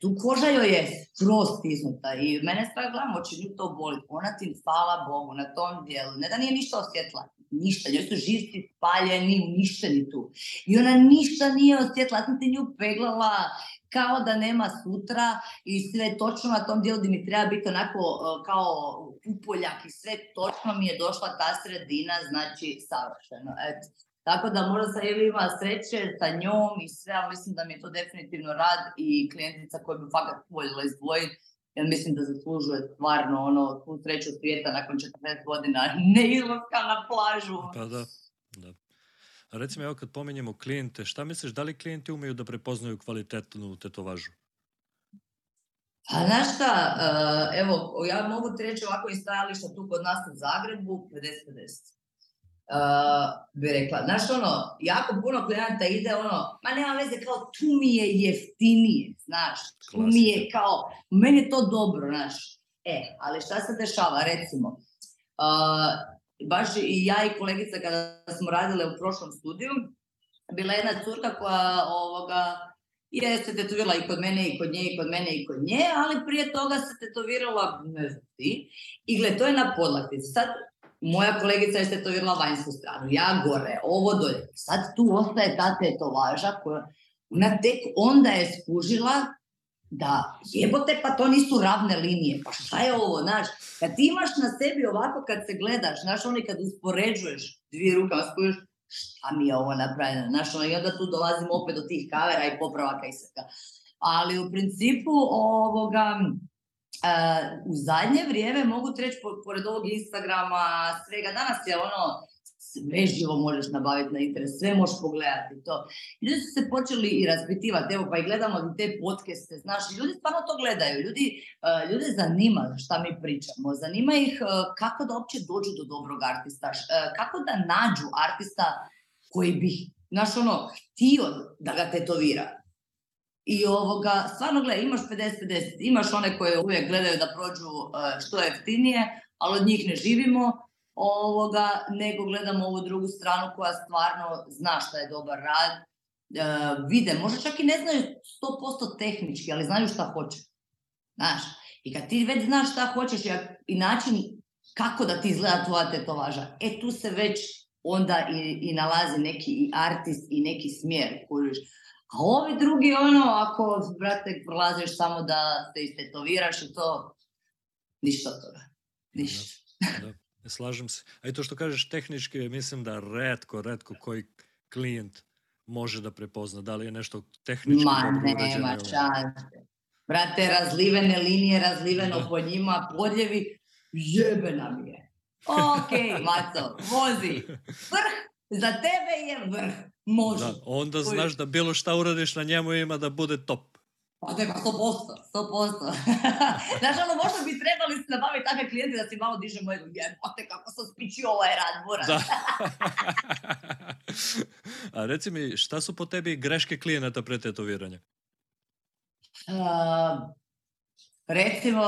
tu koža joj je skroz i mene strah gledam, oči nju to boli. Ona ti, hvala Bogu, na tom dijelu. Ne da nije ništa osjetla, ništa, njoj su živci spaljeni, uništeni tu. I ona ništa nije osjetila, ja sam se nju peglala kao da nema sutra i sve točno na tom dijelu gdje mi treba biti onako kao upoljak i sve točno mi je došla ta sredina, znači savršeno. Tako da možda sam ili ima sreće sa njom i sve, ali mislim da mi je to definitivno rad i klijentica koju bi fakat voljela izdvojiti ja mislim da zaslužuje stvarno ono tu sreću svijeta nakon 14 godina ne izlaska na plažu. Pa da, da. A recimo evo kad pominjemo klijente, šta misliš da li klijenti umeju da prepoznaju kvalitetnu tetovažu? Pa znaš šta, eh, evo, ja mogu treći reći ovako iz stajališta tu kod nas u Zagrebu 50-50. Eh, bi rekla. Znaš, ono, jako puno klijenata ide ono, ma nema veze, kao tu mi je jeftinije, znaš, tu mi je kao, meni je to dobro, znaš. E, ali šta se dešava, recimo, eh, baš i ja i kolegica kada smo radile u prošlom studiju, bila jedna curka koja ovoga, je se tetovirala i kod mene, i kod nje, i kod mene, i kod nje, ali prije toga se tetovirala, ne znam ti, i gle, to je na podlaktici. Sad, moja kolegica je štetovirala vanjsku stranu, ja gore, ovo dolje. Sad tu ostaje ta tetovaža koja... Ona tek onda je skužila da jebote pa to nisu ravne linije, pa šta je ovo, znaš, kad ti imaš na sebi ovako kad se gledaš, znaš, oni kad uspoređuješ dvije ruka, skužiš, šta mi je ovo napravljeno, znaš, ono, i onda tu dolazimo opet do tih kavera i popravaka i svega. Ali u principu ovoga, Eh, u zadnje vrijeme mogu treći pored ovog Instagrama, svega, danas je ono, sve živo možeš nabaviti na internet, sve možeš pogledati to. Ljudi su se počeli i raspitivati, evo pa i gledamo te podcaste, znaš, ljudi stvarno to gledaju, ljudi, eh, ljude zanima šta mi pričamo, zanima ih eh, kako da opće dođu do dobrog artista, kako da nađu artista koji bi, znaš ono, htio da ga tetovira, i ovoga, stvarno gledaj, imaš 50-50, imaš one koje uvijek gledaju da prođu e, što jeftinije, ali od njih ne živimo, ovoga, nego gledamo ovu drugu stranu koja stvarno zna šta je dobar rad, e, vide, možda čak i ne znaju 100% tehnički, ali znaju šta hoće. Znaš, i kad ti već znaš šta hoćeš i način kako da ti izgleda tvoja tetovaža, e tu se već onda i, nalazi neki artist i neki smjer, kojiš. A ovi drugi, ono, ako, brate, prolaziš samo da se istetoviraš i to, ništa od toga. Ništa. Da, slažem se. A i to što kažeš tehnički, mislim da redko, redko koji klijent može da prepozna da li je nešto tehnički Ma, nema urađeno. Brate, razlivene linije, razliveno po njima, podljevi, jebe mi je. Ok, Maco, vozi. Vrh, za tebe je vrh. Može. Da, onda znaš da bilo šta uradiš na njemu ima da bude top. Pa da pa posto, 100%, 100%. znaš, ono, možda bi trebali se nabaviti takve klijente da si malo diže dižemo jednu jebote kako sam spičio ovaj rad, moram. Da. A reci mi, šta su po tebi greške klijenata pre tetoviranja? Uh, recimo,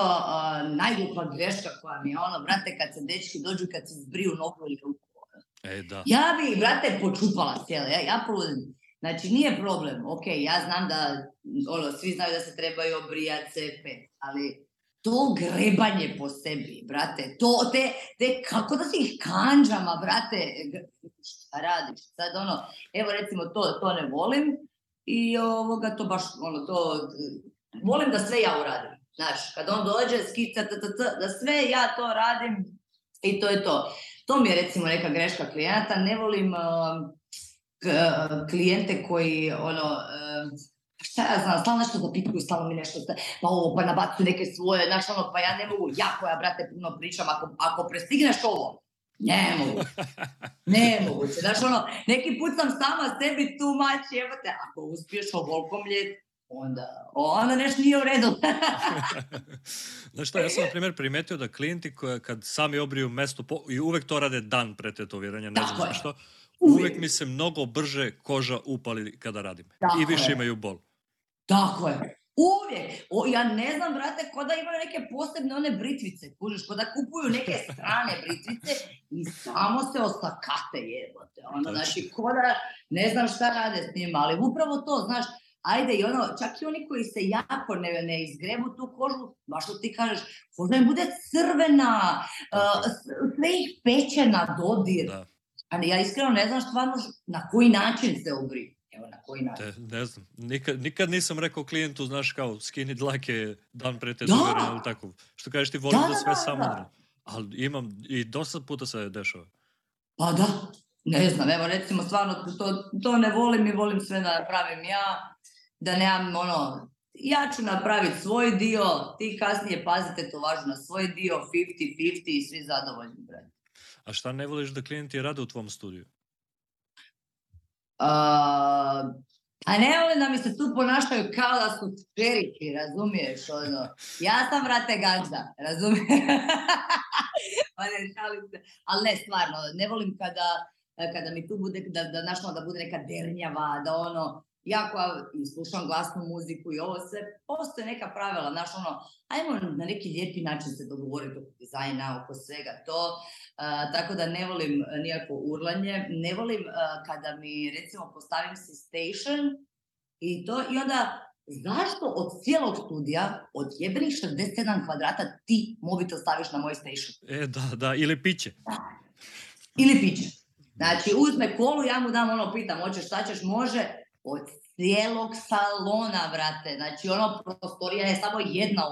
uh, greška koja mi je ono, brate, kad se dečki dođu, kad se zbriju nogu ili u E, da. Ja bi, brate, počupala cijelo, ja, ja Znači, nije problem, ok, ja znam da, ono, svi znaju da se trebaju obrijati CP, ali to grebanje po sebi, brate, to, te, te kako da si ih kanđama, brate, radiš, sad ono, evo recimo to, to ne volim i ovoga, to baš, ono, to, volim da sve ja uradim, znaš, kad on dođe, skica, da sve ja to radim i to je to. To mi je recimo neka greška klijenata. Ne volim uh, klijente koji ono, uh, šta ja znam, stalno nešto zapitkuju, stalno mi nešto, pa ovo, pa nabacu neke svoje, znaš ono, pa ja ne mogu, ja koja, brate, puno pričam, ako, ako prestigneš ovo, ne mogu. Ne moguće. Znaš, ono, neki put sam sama sebi tu evo te, ako uspiješ ovoliko onda onda nešto nije u redu. Znaš šta, ja sam na primjer primetio da klijenti koje kad sami obriju mesto i uvek to rade dan pre tetoviranja, ne znam zašto, uvek. mi se mnogo brže koža upali kada radim. I više imaju bol. Tako je. Uvijek. ja ne znam, brate, ko da imaju neke posebne one britvice, kužiš, ko da kupuju neke strane britvice i samo se ostakate jebote. Ono, znači, ko da ne znam šta rade s njima, ali upravo to, znaš, ajde i ono, čak i oni koji se jako ne, ne izgrebu tu kožu, baš što ti kažeš, koža im bude crvena, uh, sve ih peče na dodir. Da. Ali ja iskreno ne znam stvarno na koji način se obriju. Evo, na koji način. Te, ne znam, nikad, nikad, nisam rekao klijentu, znaš kao, skini dlake dan pre te zubere, ili tako. Što kažeš ti, volim da, da sve samo ono. Ali imam, i dosta puta se dešava. Pa da, ne znam, evo recimo stvarno to, to ne volim i volim sve da pravim ja da nemam ono, ja ću napraviti svoj dio, ti kasnije pazite to važno na svoj dio, 50-50 i svi zadovoljni, A šta ne voliš da klijenti rade u tvom studiju? A, ne volim da mi se tu ponašaju kao da su čeriki, razumiješ? Ono. Ja sam vrate gazda, razumiješ? Pa Ali ne, stvarno, ne volim kada, kada mi tu bude, da, da, ono, da bude neka dernjava, da ono, ja koja slušam glasnu muziku i ovo sve, postoje neka pravila, znaš, ono, ajmo na neki lijepi način se dogovoriti oko dizajna, oko svega to, tako da ne volim e, nijako urlanje, ne volim e, kada mi, recimo, postavim se station i to, i onda zašto od cijelog studija, od jebenih 67 kvadrata, ti mobitel staviš na moj station? E, da, da, ili piće. Da. Ili piće. Znači, uzme kolu, ja mu dam ono, pitam, hoćeš, šta ćeš, može, od cijelog salona, vrate. Znači, ono prostorija je samo jedna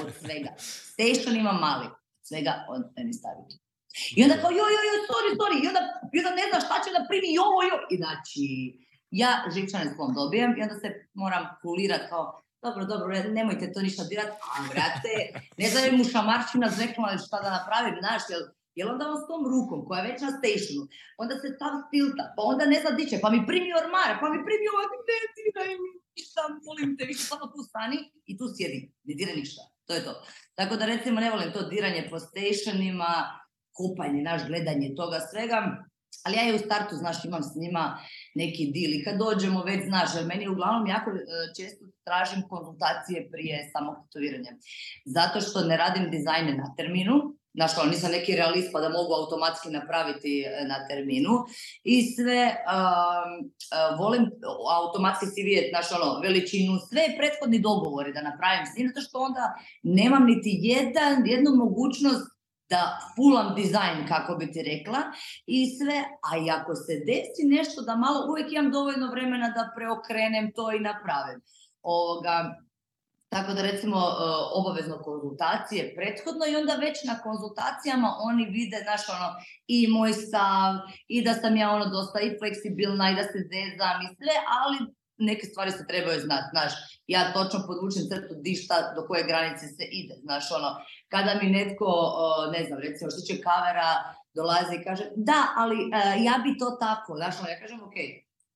od svega. Station ima mali. Svega od meni staviti. I onda kao, joj, joj, joj, sorry, sorry. I onda, i onda ne znam šta će da primi, ovo, joj. I znači, ja živčane zlom dobijem i onda se moram kulirati kao, dobro, dobro, nemojte to ništa dirati, a vrate, ne znam mu šamarčina zvekla šta da napravim, znaš, Jel onda on s tom rukom koja je već na stationu, onda se stav stilta, pa onda ne zna će, pa mi primi ormara, pa mi primi ovaj daj mi, ništa, molim te, više samo tu stani i tu sjedi, ne ništa. To je to. Tako da recimo ne volim to diranje po stationima, kupanje, naš gledanje toga svega, ali ja je u startu, znaš, imam s njima neki dil i kad dođemo već, znaš, meni uglavnom jako e, često tražim konzultacije prije samog Zato što ne radim dizajne na terminu, znaš kao, nisam neki realist pa da mogu automatski napraviti e, na terminu i sve e, volim automatski si vidjeti, ono, veličinu, sve prethodni dogovori da napravim s zato što onda nemam niti jedan, jednu mogućnost da fulam dizajn, kako bi ti rekla, i sve, a i ako se desi nešto da malo, uvijek imam dovoljno vremena da preokrenem to i napravim. Tako da recimo e, obavezno konzultacije prethodno i onda već na konzultacijama oni vide naš ono i moj stav i da sam ja ono dosta i fleksibilna i da se zezam i sve, ali neke stvari se trebaju znati, znaš, ja točno podvučem crtu di šta, do koje granice se ide, znaš, ono, kada mi netko, e, ne znam, recimo što će kavera, dolazi i kaže, da, ali e, ja bi to tako, znaš, ono, ja kažem, ok,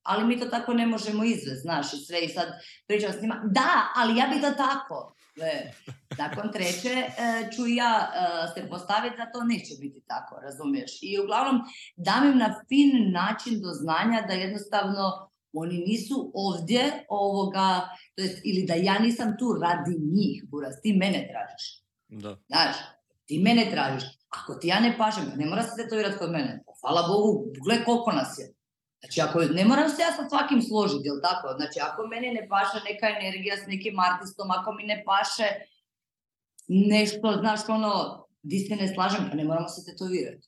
ali mi to tako ne možemo izvesti, znaš, sve i sad pričam s njima, da, ali ja bih da tako. E, nakon treće e, ću ja e, se postaviti da to neće biti tako, razumiješ? I uglavnom dam im na fin način do znanja da jednostavno oni nisu ovdje ovoga, to jest, ili da ja nisam tu radi njih, buras, ti mene tražiš. Da. Znaš, ti mene tražiš. Ako ti ja ne pažem, ne mora se tetovirati kod mene. Pa hvala Bogu, gle koliko nas je. Znači, ako, ne moram se ja sa svakim složiti, jel tako? Znači, ako meni ne paše neka energija s nekim artistom, ako mi ne paše nešto, znaš, ono, di se ne slažem, pa ne moramo se tetovirati.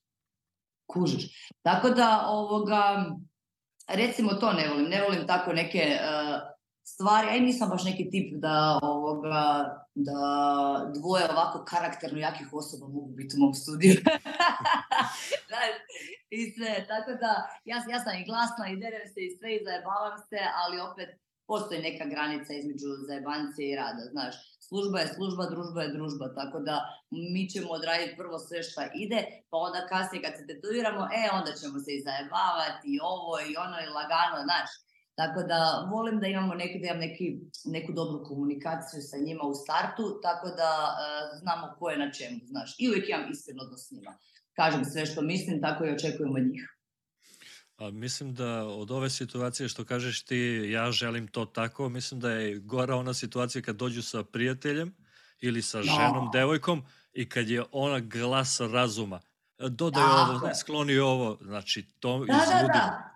Kužiš. Tako da, ovoga, recimo to ne volim. Ne volim tako neke uh, stvari. Ja i nisam baš neki tip da, ovoga, da dvoje ovako karakterno jakih osoba mogu biti u mom studiju. i Tako da, ja, ja sam i glasna i derem se i sve i zajebavam se, ali opet postoji neka granica između zajebancije i rada, znaš. Služba je služba, družba je družba, tako da mi ćemo odraditi prvo sve što ide, pa onda kasnije kad se tetoviramo, e, onda ćemo se i zajebavati, i ovo, i ono, i lagano, znaš. Tako da volim da imamo neki, imam neki, neku dobru komunikaciju sa njima u startu, tako da e, znamo ko je na čemu, znaš. I uvijek imam iskren odnos s njima kažem sve što mislim, tako i očekujem od njih. A mislim da od ove situacije što kažeš ti ja želim to tako, mislim da je gora ona situacija kad dođu sa prijateljem ili sa ženom, no. devojkom i kad je ona glas razuma. Dodaj da. ovo, skloni ovo, znači to da, izvudi. Da, da.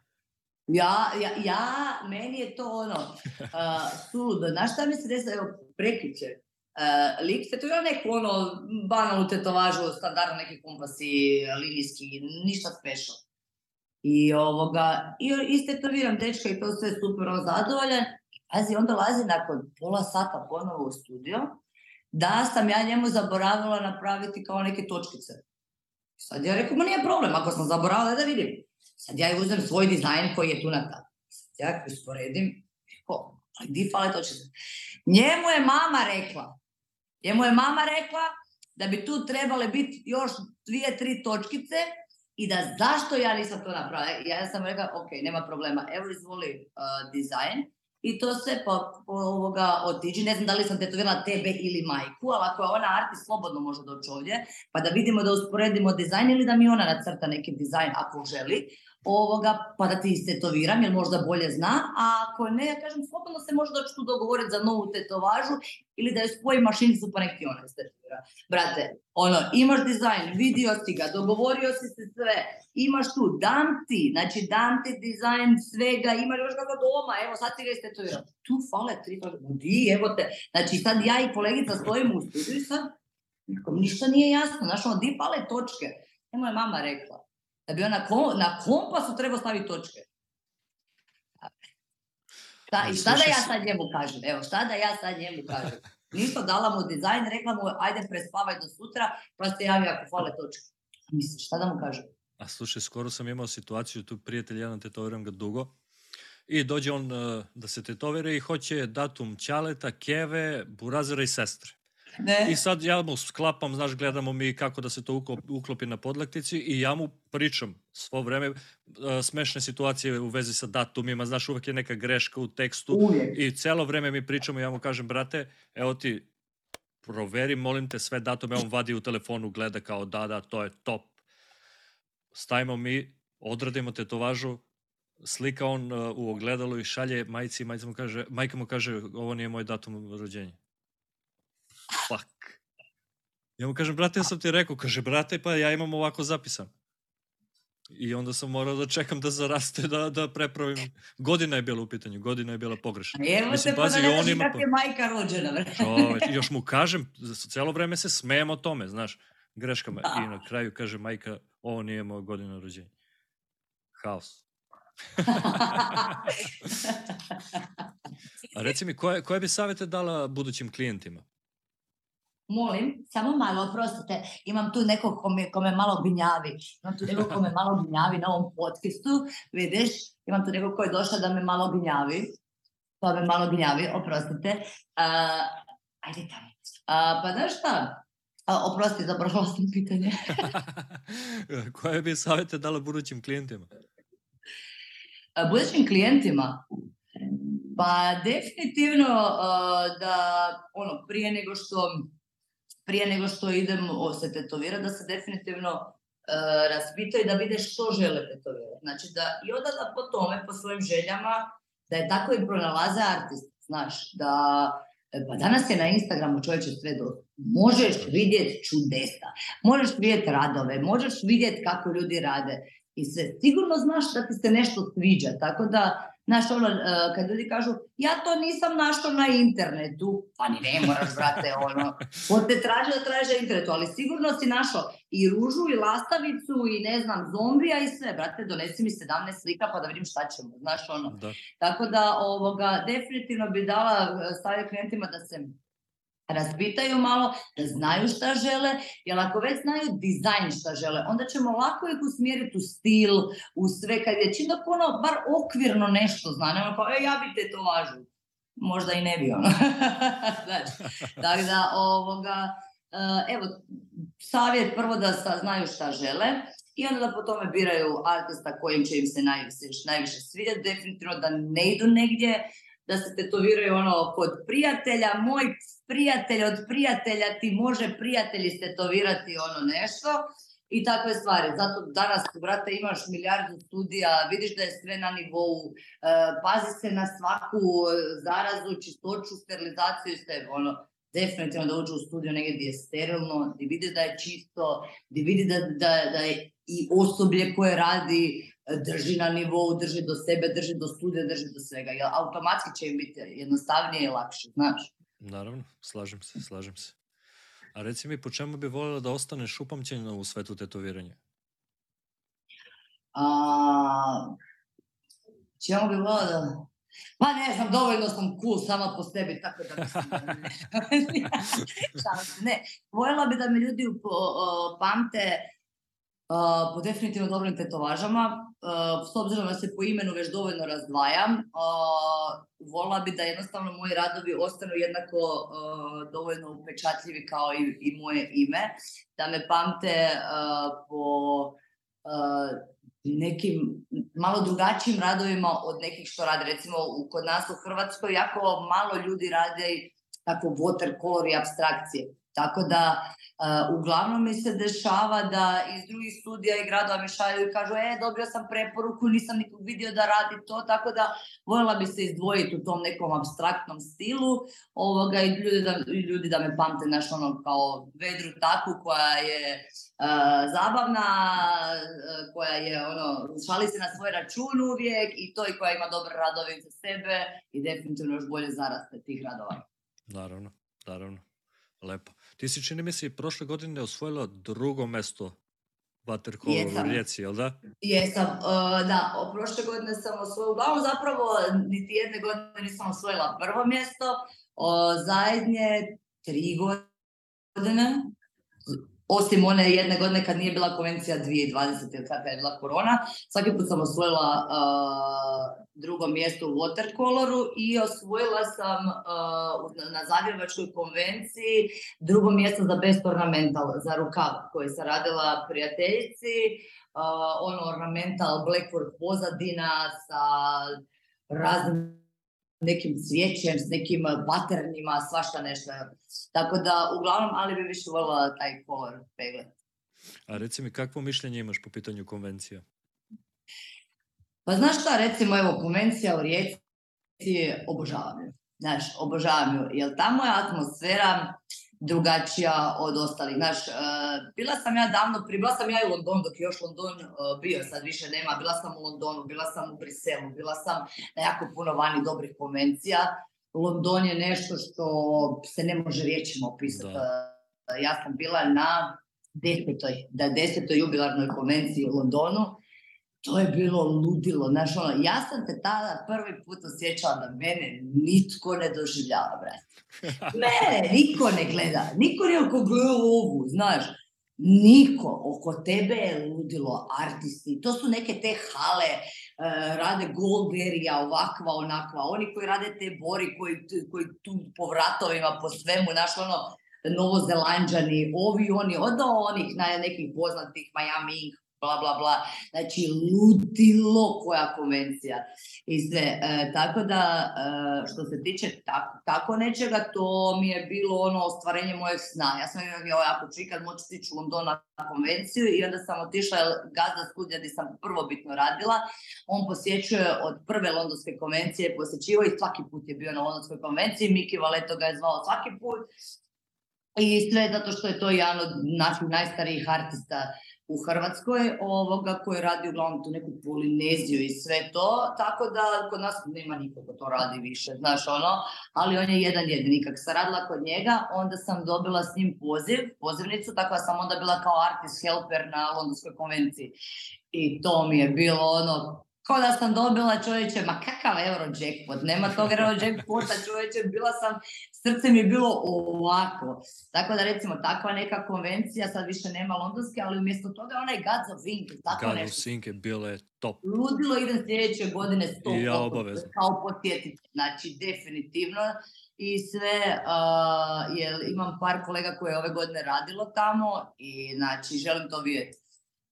Ja, ja, ja, meni je to ono, uh, sud. Znaš šta mi se desilo, evo, prekriče, Uh, lik tetovira neku ono banalnu tetovažu, standardno neki kompasi, linijski, ništa special. I ovoga, i istetoviram dečka i to sve super on zadovoljan. pazi, on dolazi nakon pola sata ponovo u studio, da sam ja njemu zaboravila napraviti kao neke točkice. Sad ja rekao, nije problem, ako sam zaboravila, da vidim. Sad ja uzem svoj dizajn koji je tu na ta. Sad ja usporedim, rekao, ali fale točkice? Njemu je mama rekla, Njemu je mama rekla da bi tu trebale biti još dvije, tri točkice i da zašto ja nisam to napravila. E, ja sam rekla, ok, nema problema, evo izvoli uh, dizajn i to se po, ovoga otiđi. Ne znam da li sam tetovirala tebe ili majku, ali ako je ona artist, slobodno može doći ovdje, pa da vidimo da usporedimo dizajn ili da mi ona nacrta neki dizajn ako želi ovoga, pa da ti istetoviram, jer možda bolje zna, a ako ne, ja kažem, slobodno se možda ću tu dogovoriti za novu tetovažu ili da je spoji mašinicu pa neki ona istetovira. Brate, ono, imaš dizajn, vidio si ga, dogovorio si se sve, imaš tu, dam ti, znači dam ti dizajn svega, imaš još kako doma, evo sad ti ga istetoviram. Tu fale tri, di, evo te. Znači sad ja i kolegica stojimo u studiju i sad nikom ništa nije jasno, znaš, ono, di fale točke. evo moja mama rekla, da bi on na, kom, na kompasu trebao staviti točke. Šta, I šta da ja sad njemu kažem? Evo, šta da ja sad njemu kažem? Nisam dala mu dizajn, rekla mu ajde prespavaj do sutra, pa javi ako fale točke. Mislim, šta da mu kažem? A slušaj, skoro sam imao situaciju, tu prijatelj jedan tetoviram ga dugo, i dođe on eh, da se tetovira i hoće datum Ćaleta, Keve, Burazera i sestre. Ne. I sad ja mu sklapam, znaš, gledamo mi kako da se to uklopi na podlaktici i ja mu pričam svo vreme e, smešne situacije u vezi sa datumima, znaš, uvijek je neka greška u tekstu i celo vreme mi pričamo, ja mu kažem, brate, evo ti, proveri, molim te, sve datume, on vadi u telefonu, gleda kao da, da, to je top. Stajmo mi, odradimo tetovažu, slika on e, u ogledalu i šalje majci i mu kaže, majka mu kaže, ovo nije moj datum rođenja fuck. Ja mu kažem, brate, ja sam ti rekao. Kaže, brate, pa ja imam ovako zapisan. I onda sam morao da čekam da zaraste, da, da prepravim. Godina je bila u pitanju, godina je bila pogrešna. Evo Mislim, pazi, pa on je majka rođena. još mu kažem, cijelo vreme se smijem o tome, znaš, greškama. I na kraju kaže majka, ovo nije moja godina rođenja. Haos. A reci mi, koje, koje bi savjete dala budućim klijentima? Molim, samo malo, oprostite, imam tu nekog kome, me malo gnjavi. Imam tu nekog kome malo gnjavi na ovom podcastu, vidiš? Imam tu nekog koji je došao da me malo gnjavi. Pa me malo gnjavi, oprostite. ajde tamo. pa znaš šta? oprosti, zabrala sam pitanje. Koje bi savjete dala budućim klijentima? Budućim klijentima? Pa definitivno da ono prije nego što prije nego što idem se tetovirati, da se definitivno e, raspita i da vide što žele tetovirati. Znači da i onda da po tome, po svojim željama, da je tako i pronalaze artist, znaš, da e, pa danas je na Instagramu čovječe sve do... Možeš vidjeti čudesa, možeš vidjeti radove, možeš vidjeti kako ljudi rade i Sigurno znaš da ti se nešto sviđa, tako da Znaš, ono, e, kad ljudi kažu, ja to nisam našao na internetu, pa ni ne moraš, brate, ono, on te traži da traži na internetu, ali sigurno si našao i ružu, i lastavicu, i ne znam, zombija i sve, brate, donesi mi 17 slika pa da vidim šta ćemo, znaš, ono. Tako da, ovoga, definitivno bi dala e, stavio klijentima da se raspitaju malo, da znaju šta žele, jer ako već znaju dizajn šta žele, onda ćemo lako ih usmjeriti u stil, u sve, kad je čim da ono bar okvirno nešto zna, nema ono kao, e, ja bi te to važu. Možda i ne bi ono. znači, tako da, ovoga, e, evo, savjet prvo da znaju šta žele, i onda da po tome biraju artista kojim će im se najviše, najviše svidjeti, definitivno da ne idu negdje da se tetoviraju ono kod prijatelja, moj prijatelj od prijatelja ti može prijatelji stetovirati ono nešto i takve stvari. Zato danas, brate, imaš milijardu studija, vidiš da je sve na nivou, e, pazi se na svaku e, zarazu, čistoću, sterilizaciju i sve, ono, definitivno da uđe u studio negdje gdje je sterilno, gdje vidi da je čisto, gdje vidi da, da je i osoblje koje radi drži na nivou, drži do sebe, drži do studija, drži do svega. Jer automatski će im biti jednostavnije i lakše, znaš. Naravno, slažem se, slažem se. A reci mi, po čemu bi voljela da ostaneš upamćena u svetu tetoviranja? A, čemu bi voljela da... Pa ne znam, dovoljno sam cool sama po sebi, tako da mislim da ne. ne, voljela bi da mi ljudi pamte Eh, po definitivno dobrim tetovažama. Uh, s obzirom da se po imenu već dovoljno razdvajam, uh, volila bi da jednostavno moji radovi ostanu jednako dovoljno upečatljivi kao i, moje ime. Da me pamte po nekim malo drugačijim radovima od nekih što rade. Recimo, kod nas u Hrvatskoj jako malo ljudi rade tako watercolor i abstrakcije tako da, uglavnom mi se dešava da iz drugih studija i gradova mi šalju i kažu e, dobio sam preporuku, nisam nikog vidio da radi to, tako da voljela bi se izdvojiti u tom nekom abstraktnom stilu ovoga, i, ljudi da, ljudi da me pamte naš ono kao vedru taku koja je zabavna, koja je ono, šali se na svoj račun uvijek i to i koja ima dobre radove za sebe i definitivno još bolje zaraste tih radova. Naravno, naravno. Lepo. Ti si čini mi se prošle godine osvojila drugo mesto vaterpolo u Rijeci, jel da? Jesam, e, da, prošle godine sam osvojila, uglavnom zapravo niti jedne godine nisam osvojila prvo mjesto, o, zadnje tri godine, osim one jedne godine kad nije bila konvencija 2020. ili kada je bila korona, svaki put sam osvojila e, drugo mjesto u watercoloru i osvojila sam uh, na Zagrebačkoj konvenciji drugo mjesto za best ornamental, za rukav koji se radila prijateljici. Uh, ono ornamental Blackford pozadina sa raznim nekim cvijećem, s nekim paternima, svašta nešto. Tako da, uglavnom, ali bi više voljela taj kolor pegled. A reci mi, kakvo mišljenje imaš po pitanju konvencija? Pa znaš šta, recimo, evo, konvencija u Rijeci obožavam ju. Znaš, obožavam ju, jer tamo je atmosfera drugačija od ostalih. Znaš, e, bila sam ja davno, pribila sam ja i u London, dok još London e, bio, sad više nema. Bila sam u Londonu, bila sam u Briselu, bila sam na jako puno vani dobrih konvencija. London je nešto što se ne može riječima opisati. E, ja sam bila na da desetoj jubilarnoj konvenciji u Londonu to je bilo ludilo. Znaš, ono, ja sam te tada prvi put osjećala da mene nitko ne doživljava, brat. Mene niko ne gleda. Niko nije oko glavu, znaš. Niko oko tebe je ludilo artisti. To su neke te hale, e, rade Goldberija, ovakva, onakva. Oni koji rade te bori, koji, koji tu po vratovima, po svemu, znaš, ono, novozelanđani, ovi oni, od onih naj, nekih poznatih Miami bla, bla, bla. Znači, ludilo koja konvencija i e, tako da, e, što se tiče tako, nečega, to mi je bilo ono ostvarenje mojeg sna. Ja sam imao ako ću ikad moći stići u London na konvenciju i onda sam otišla, gazda studija gdje sam bitno radila, on posjećuje od prve londonske konvencije, posjećivo i svaki put je bio na londonskoj konvenciji, Miki Valeto ga je zvao svaki put, i sve zato što je to jedan od naših najstarijih artista u Hrvatskoj, ovoga koji radi uglavnom tu neku polineziju i sve to, tako da kod nas nema nikoga to radi više, znaš ono, ali on je jedan jedini. kak sam radila kod njega, onda sam dobila s njim poziv, pozivnicu, tako da sam onda bila kao artist helper na Londonskoj konvenciji. I to mi je bilo ono, kao da sam dobila čovječe, ma kakav euro nema tog euro čovječe, bila sam srce mi je bilo ovako. Tako da recimo takva neka konvencija, sad više nema londonske, ali umjesto toga onaj God of Ink. God of je bilo top. Ludilo idem sljedeće godine 100%. I ja obavezno. Kao posjetiti, znači definitivno. I sve, imam par kolega koje je ove godine radilo tamo i znači želim to vidjeti.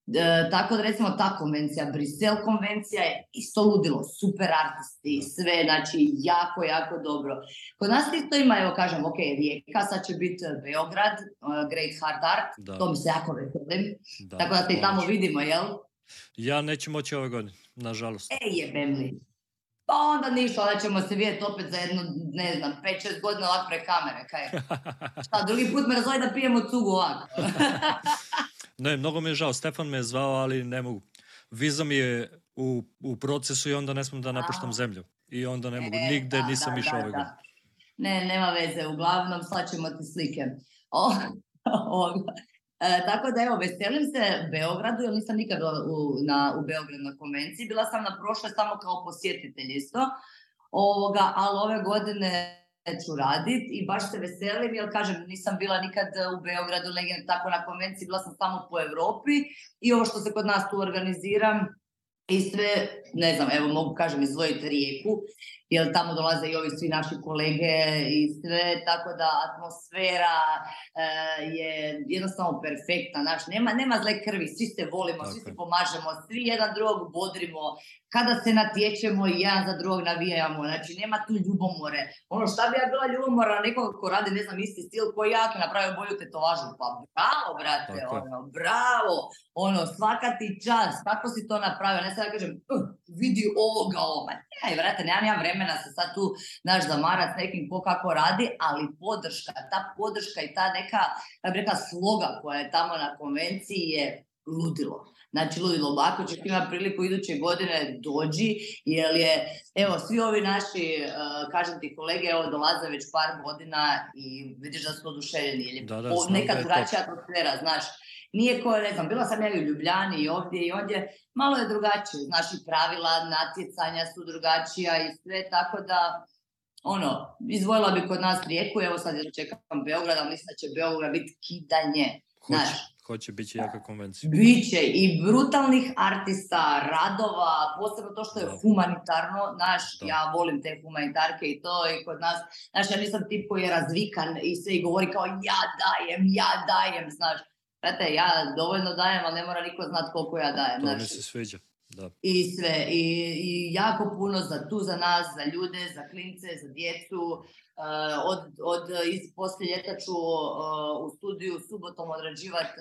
E, tako da recimo ta konvencija, Brisel konvencija je isto ludilo, super artisti, sve, znači jako, jako dobro. Kod nas isto ima, evo kažem, ok, Rijeka, sad će biti e, Beograd, e, Great Hard Art, da. to mi se jako veselim, tako da te tamo vidimo, jel? Ja neću moći ove godine, nažalost. E jebem li. Pa onda ništa, onda ćemo se vidjeti opet za jedno, ne znam, 5-6 godina ovak pre kamere, kaj? Šta, drugi put me razvoji da pijemo cugu ovako. Ne, mnogo mi je žao. Stefan me je zvao, ali ne mogu. Viza mi je u, u procesu i onda ne smem da napuštam zemlju. I onda ne e, mogu. E, Nigde da, nisam da, išao ove godine. Ne, nema veze. Uglavnom, slaćemo ti slike. E, tako da evo, veselim se Beogradu, jer nisam nikad u, na, u Beogradu na konvenciji. Bila sam na prošle samo kao posjetitelj isto. Ovoga, ali ove godine ću radit i baš se veselim jer kažem nisam bila nikad u Beogradu negdje tako na konvenciji, bila sam samo po Europi i ovo što se kod nas tu organiziram i sve, ne znam, evo mogu kažem izvojiti rijeku jer tamo dolaze i ovi svi naši kolege i sve, tako da atmosfera e, je jednostavno perfektna, nema, nema zle krvi, svi se volimo, svi se pomažemo, svi jedan drugog bodrimo, kada se natječemo i jedan za drugog navijamo, znači nema tu ljubomore. Ono šta bi ja bila ljubomora nekoga ko radi, ne znam, isti stil koji ja ti napravio bolju tetovažu, pa bravo, brate, ono, bravo, ono, svaka ti čast, kako si to napravio, ne sad ja kažem, uh, vidi ovoga, ova, ne, brate, nemam ja vremena se sad tu, znaš, zamarat s nekim ko kako radi, ali podrška, ta podrška i ta neka, ja bih rekla, sloga koja je tamo na konvenciji je ludilo. Znači, Lujilo će ima priliku iduće godine dođi, jer je, evo, svi ovi naši, e, kažem ti kolege, evo, dolaze već par godina i vidiš da su oduševljeni, je neka drugačija atmosfera, znaš, nije koja, ne znam, bila sam ja i u Ljubljani i ovdje i ovdje, malo je drugačije, znaš i pravila, natjecanja su drugačija i sve, tako da, ono, izvojila bi kod nas rijeku, evo sad ja čekam Beograd, mislim da će Beograd biti kidanje, znaš hoće biti jaka konvencija. Biće i brutalnih artista, radova, posebno to što je humanitarno. Naš ja volim te humanitarke i to i kod nas. Znaš, ja nisam tip koji je razvikan i sve i govori kao ja dajem, ja dajem, znaš. ja dovoljno dajem, ali ne mora niko znat koliko ja dajem. To mi se sviđa. I sve. I, I, jako puno za tu, za nas, za ljude, za klince, za djecu. E, od, od, iz, poslije ljeta ću e, u studiju subotom odrađivati e,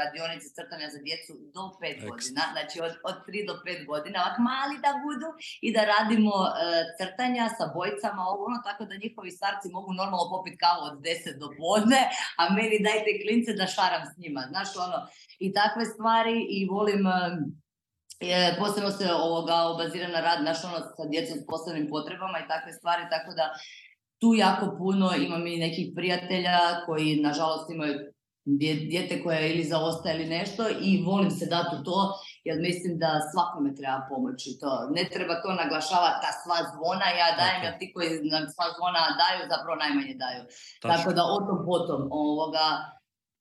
radionice crtanja za djecu do 5 godina. Znači od, od do pet godina. Ovak mali da budu i da radimo crtanja sa bojicama. Ono, tako da njihovi starci mogu normalno popiti kavu od 10 do podne. A meni dajte klince da šaram s njima. Znaš ono. I takve stvari i volim E, posebno se ovoga obazira na rad naš ono, sa djecom s posebnim potrebama i takve stvari, tako da tu jako puno imam i nekih prijatelja koji nažalost imaju dijete koje ili zaostaje ili nešto i volim se dati u to jer mislim da svakome treba pomoći to. Ne treba to naglašavati ta sva zvona ja dajem, okay. ti koji nam sva zvona daju zapravo najmanje daju. Tako da o tom potom ovoga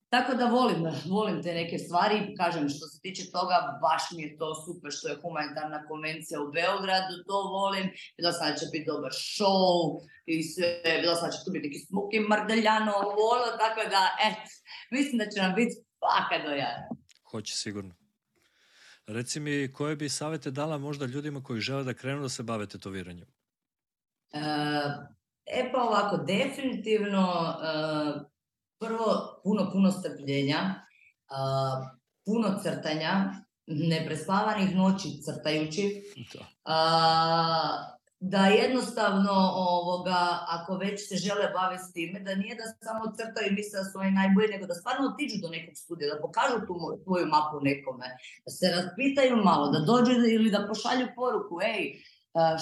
tako da volim, volim te neke stvari. Kažem, što se tiče toga, baš mi je to super što je humanitarna konvencija u Beogradu, to volim. I sam da će biti dobar show i sve, bila sam da će tu biti neki smuki mrdeljano volo, tako da, et, mislim da će nam biti paka do ja. Hoće sigurno. Reci mi, koje bi savete dala možda ljudima koji žele da krenu da se bave tetoviranjem? E, e pa ovako, definitivno e, prvo puno, puno strpljenja, uh, puno crtanja, neprespavanih noći crtajući. da jednostavno, ovoga, ako već se žele baviti s time, da nije da samo crtaju i misle da su oni najbolji, nego da stvarno otiđu do nekog studija, da pokažu tu svoju mapu nekome, da se raspitaju malo, da dođu ili da pošalju poruku, ej,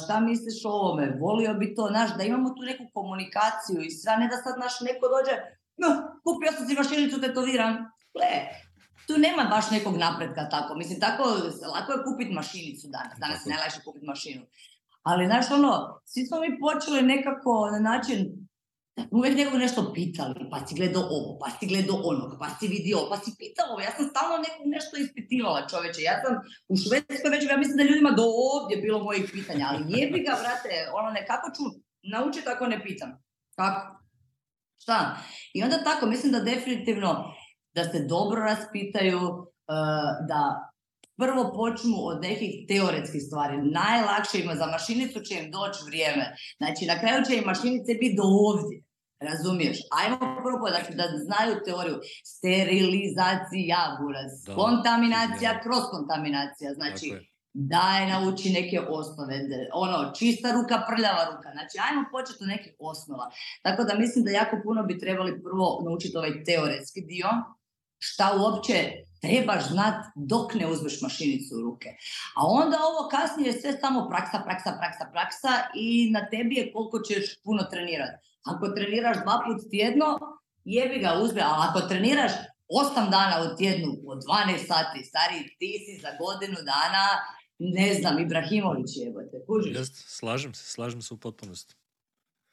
šta misliš o ovome, volio bi to, naš, da imamo tu neku komunikaciju i sve, ne da sad naš neko dođe, no, kupio sam si mašinicu tetoviram. Gle, tu nema baš nekog napretka tako. Mislim, tako lako je kupiti mašinicu danas. Danas je najlakše kupiti mašinu. Ali, znaš, ono, svi smo mi počeli nekako na način uvijek nekog nešto pitali, pa si gledao ovo, pa si gledao ono, pa si vidio, pa si pitao, ja sam stalno nekog nešto ispitivala čoveče, ja sam u Švedskoj već, ja mislim da ljudima do ovdje bilo mojih pitanja, ali bi ga, vrate, ono, nekako kako ću naučiti ako ne pitam? Kako? Šta? I onda tako, mislim da definitivno da se dobro raspitaju, e, da prvo počnu od nekih teoretskih stvari. Najlakše ima za mašinicu će im doći vrijeme. Znači, na kraju će im mašinice biti do ovdje. Razumiješ? Ajmo prvo znači, da znaju teoriju. Sterilizacija, buraz. Kontaminacija, kroz kontaminacija. Znači, daj nauči neke osnove, ono, čista ruka, prljava ruka, znači ajmo početi od nekih osnova. Tako da mislim da jako puno bi trebali prvo naučiti ovaj teoretski dio, šta uopće trebaš znat dok ne uzmeš mašinicu u ruke. A onda ovo kasnije je sve samo praksa, praksa, praksa, praksa i na tebi je koliko ćeš puno trenirati. Ako treniraš dva put tjedno, jebi ga uzme, a ako treniraš osam dana u tjednu, od 12 sati, stari, ti si za godinu dana ne znam, Ibrahimović bojte, kužiš? slažem se, slažem se u potpunosti.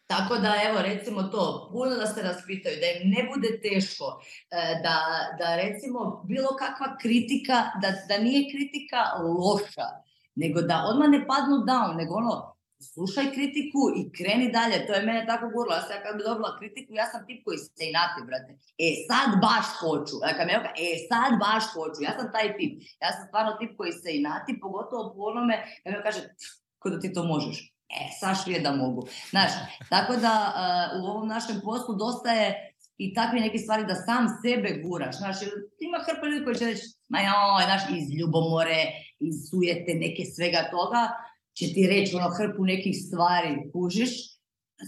Tako da, evo, recimo to, puno da se raspitaju, da im ne bude teško, e, da, da recimo bilo kakva kritika, da, da nije kritika loša, nego da odmah ne padnu down, nego ono, slušaj kritiku i kreni dalje. To je mene tako gurlo. Ja sam kad bi dobila kritiku, ja sam tip koji se inati, brate. E, sad baš hoću. Ja kad je e, sad baš hoću. Ja sam taj tip. Ja sam stvarno tip koji se inati, pogotovo po onome, ja me kaže, da ti to možeš. E, saš je da mogu. Znaš, tako da e, u ovom našem poslu dosta je i takve neke stvari da sam sebe guraš. Znaš, ima hrpa ljudi koji će reći, ma joj, znaš, iz ljubomore, iz sujete, neke svega toga će ti reći ono hrpu nekih stvari, kužiš,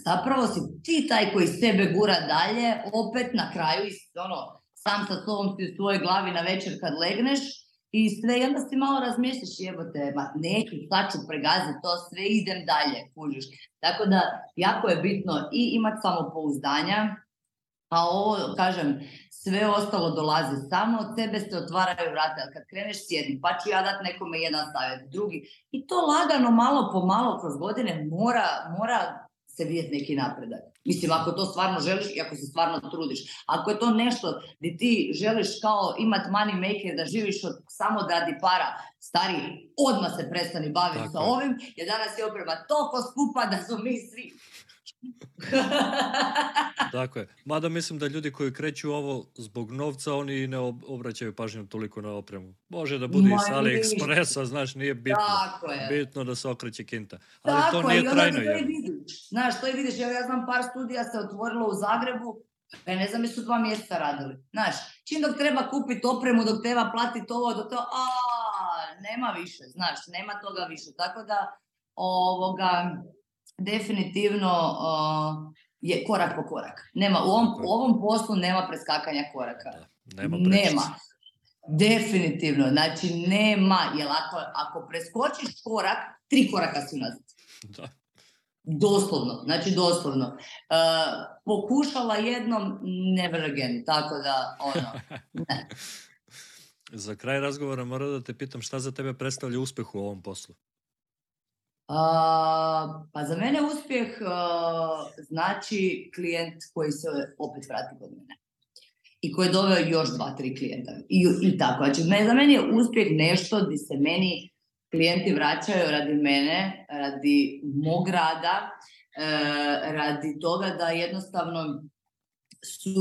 zapravo si ti taj koji sebe gura dalje, opet na kraju, ono, sam sa sobom si u svojoj glavi na večer kad legneš i sve, i onda si malo razmišljaš, jebote, ma neću, sad ću pregaziti to, sve idem dalje, kužiš. Tako da, jako je bitno i imati samopouzdanja, a pa ovo, kažem, sve ostalo dolazi samo od sebe se otvaraju vrata. Kad kreneš s pa ću ja dati nekome jedan savjet, drugi. I to lagano, malo po malo, kroz godine mora, mora se vidjeti neki napredak. Mislim, ako to stvarno želiš i ako se stvarno trudiš. Ako je to nešto gdje ti želiš kao imat money maker, da živiš od, samo radi para, stari, odmah se prestani baviti sa ovim, jer danas je oprema toliko skupa da su mi svi Tako je. Mada mislim da ljudi koji kreću ovo zbog novca, oni ne obraćaju pažnju toliko na opremu. Može da bude iz AliExpressa, znaš, nije bitno. Bitno da se okreće kinta. Ali to nije trajno. je, Znaš, to i vidiš. Ja, znam par studija se otvorilo u Zagrebu, pa ne znam, su dva mjesta radili. Znaš, čim dok treba kupiti opremu, dok treba platiti ovo, dok to, a nema više, znaš, nema toga više. Tako da, ovoga, definitivno je korak po korak. Nema, u ovom, ovom poslu nema preskakanja koraka. nema, nema. Definitivno. Znači, nema. Jer ako, ako preskočiš korak, tri koraka su nazad. Da. Doslovno, znači doslovno. E, pokušala jednom, never again, tako da, ono, Za kraj razgovora moram da te pitam šta za tebe predstavlja uspeh u ovom poslu? Uh, pa za mene uspjeh uh, znači klijent koji se opet vrati kod mene i koji je doveo još dva, tri klijenta i, tako. Znači, za mene je uspjeh nešto gdje se meni klijenti vraćaju radi mene, radi mog rada, uh, radi toga da jednostavno su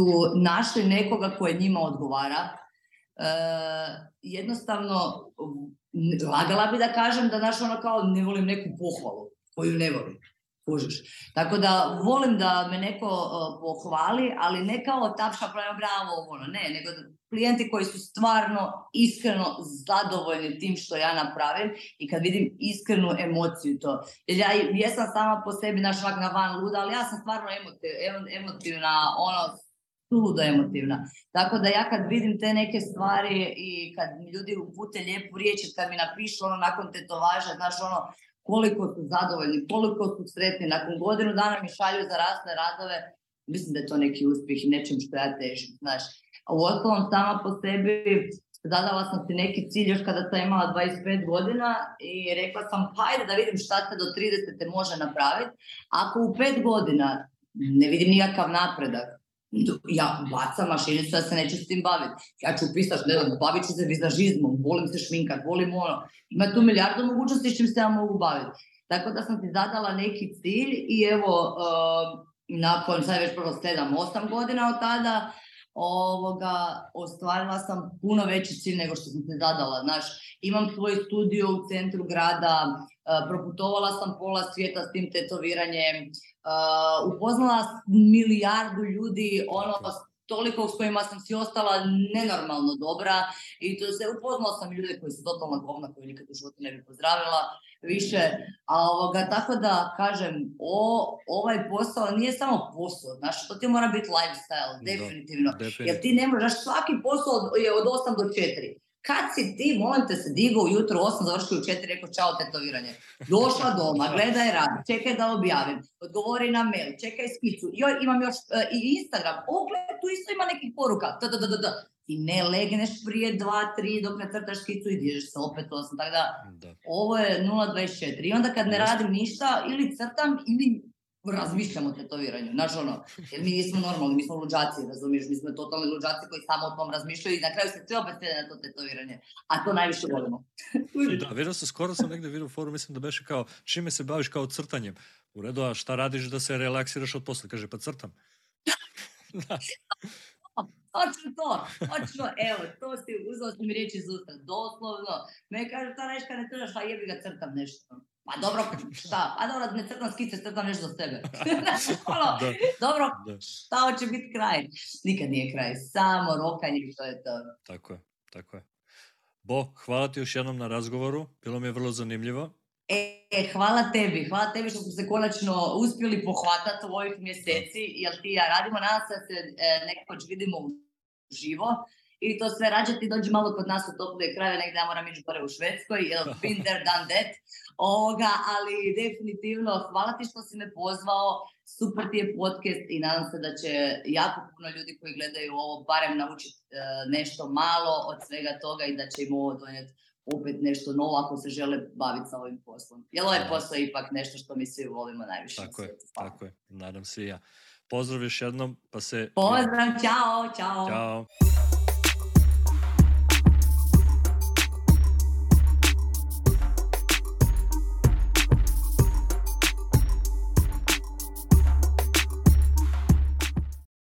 našli nekoga koji njima odgovara, E, jednostavno lagala bi da kažem da naš ono kao ne volim neku pohvalu koju ne volim. Kužiš. Tako da volim da me neko e, pohvali, ali ne kao tapša pravo bravo, ono, ne, nego da klijenti koji su stvarno iskreno zadovoljni tim što ja napravim i kad vidim iskrenu emociju to. Jer ja jesam sama po sebi naš na van luda, ali ja sam stvarno emotivna, ono, ludo emotivna. Tako da ja kad vidim te neke stvari i kad ljudi upute lijepu riječ, kad mi napišu ono nakon tetovaža, znaš ono, koliko su zadovoljni, koliko su sretni, nakon godinu dana mi šalju za rasne radove, mislim da je to neki uspjeh i nečem što ja težim, znaš. A u ostalom sama po sebi zadala sam si neki cilj još kada sam imala 25 godina i rekla sam pa ajde da vidim šta se do 30. može napraviti. Ako u 5 godina ne vidim nikakav napredak, ja bacam mašinicu, ja se neću s tim baviti. Ja ću pisaš, ne znam, bavit ću se vizažizmom, volim se šminkat, volim ono. Ima tu milijardu mogućnosti s čim se ja mogu baviti. Tako da sam ti zadala neki cilj i evo, uh, nakon sad već prvo 7-8 godina od tada, ovoga, ostvarila sam puno veći cilj nego što sam se zadala. Znaš, imam svoj studio u centru grada, e, proputovala sam pola svijeta s tim tetoviranjem, e, upoznala milijardu ljudi, ono, toliko s kojima sam si ostala nenormalno dobra i to se upoznala sam ljude koji su totalna govna koji nikad u životu ne bi pozdravila više, a ovoga, tako da kažem, o, ovaj posao nije samo posao, znaš, to ti mora biti lifestyle, definitivno, jer ti ne možeš, svaki posao je od 8 do 4, kad si ti, molim te, se digao ujutro u 8, završio u četiri rekao čao tetoviranje. Došla doma, gledaj rad, čekaj da objavim, odgovori na mail, čekaj skicu, joj, imam još eh, i Instagram, o, tu isto ima nekih poruka, da, da, da, ne legneš prije dva, tri, dok ne crtaš skicu i dižeš se opet osam, tako da. ovo je 0,24 i onda kad ne radim ništa ili crtam ili razmišljamo o tetoviranju, znaš ono, jer mi nismo normalni, mi smo luđaci, razumiješ, mi smo totalni luđaci koji samo o tom razmišljaju i na kraju se sve opet na to tetoviranje, a to najviše volimo. da, vidio sam, skoro sam negdje vidio u mislim da beše kao, čime se baviš kao crtanjem? U redu, a šta radiš da se relaksiraš od posle? Kaže, pa crtam. da. Točno to, točno, evo, to si uzao sam mi riječ iz usta, doslovno. Me kaže, šta radiš kad ne crtaš, a jebi ga crtam nešto. Pa dobro, šta? Pa dobro, ne crtam skice, crtam nešto za sebe. ono, Dobro, da. šta hoće biti kraj? Nikad nije kraj, samo rokanje i to je to. Tako je, tako je. Bo, hvala ti još jednom na razgovoru, bilo mi je vrlo zanimljivo. E, hvala tebi, hvala tebi što smo se konačno uspjeli pohvatati u ovih mjeseci, jer ti ja radimo, nadam se da se e, nekako vidimo živo i to sve rađati ti dođi malo kod nas u toplije kraje, negdje ja moram ići u Švedskoj, jer been there, done that, ovoga, ali definitivno hvala ti što si me pozvao, super ti je podcast i nadam se da će jako puno ljudi koji gledaju ovo barem naučiti e, nešto malo od svega toga i da će im ovo donijeti opet nešto novo ako se žele baviti sa ovim poslom. Jer ovaj posao je ipak nešto što mi svi volimo najviše. Tako je, tako je. Nadam se i ja. Pozdrav još jednom, pa se... Pozdrav, čao, čao. Ćao.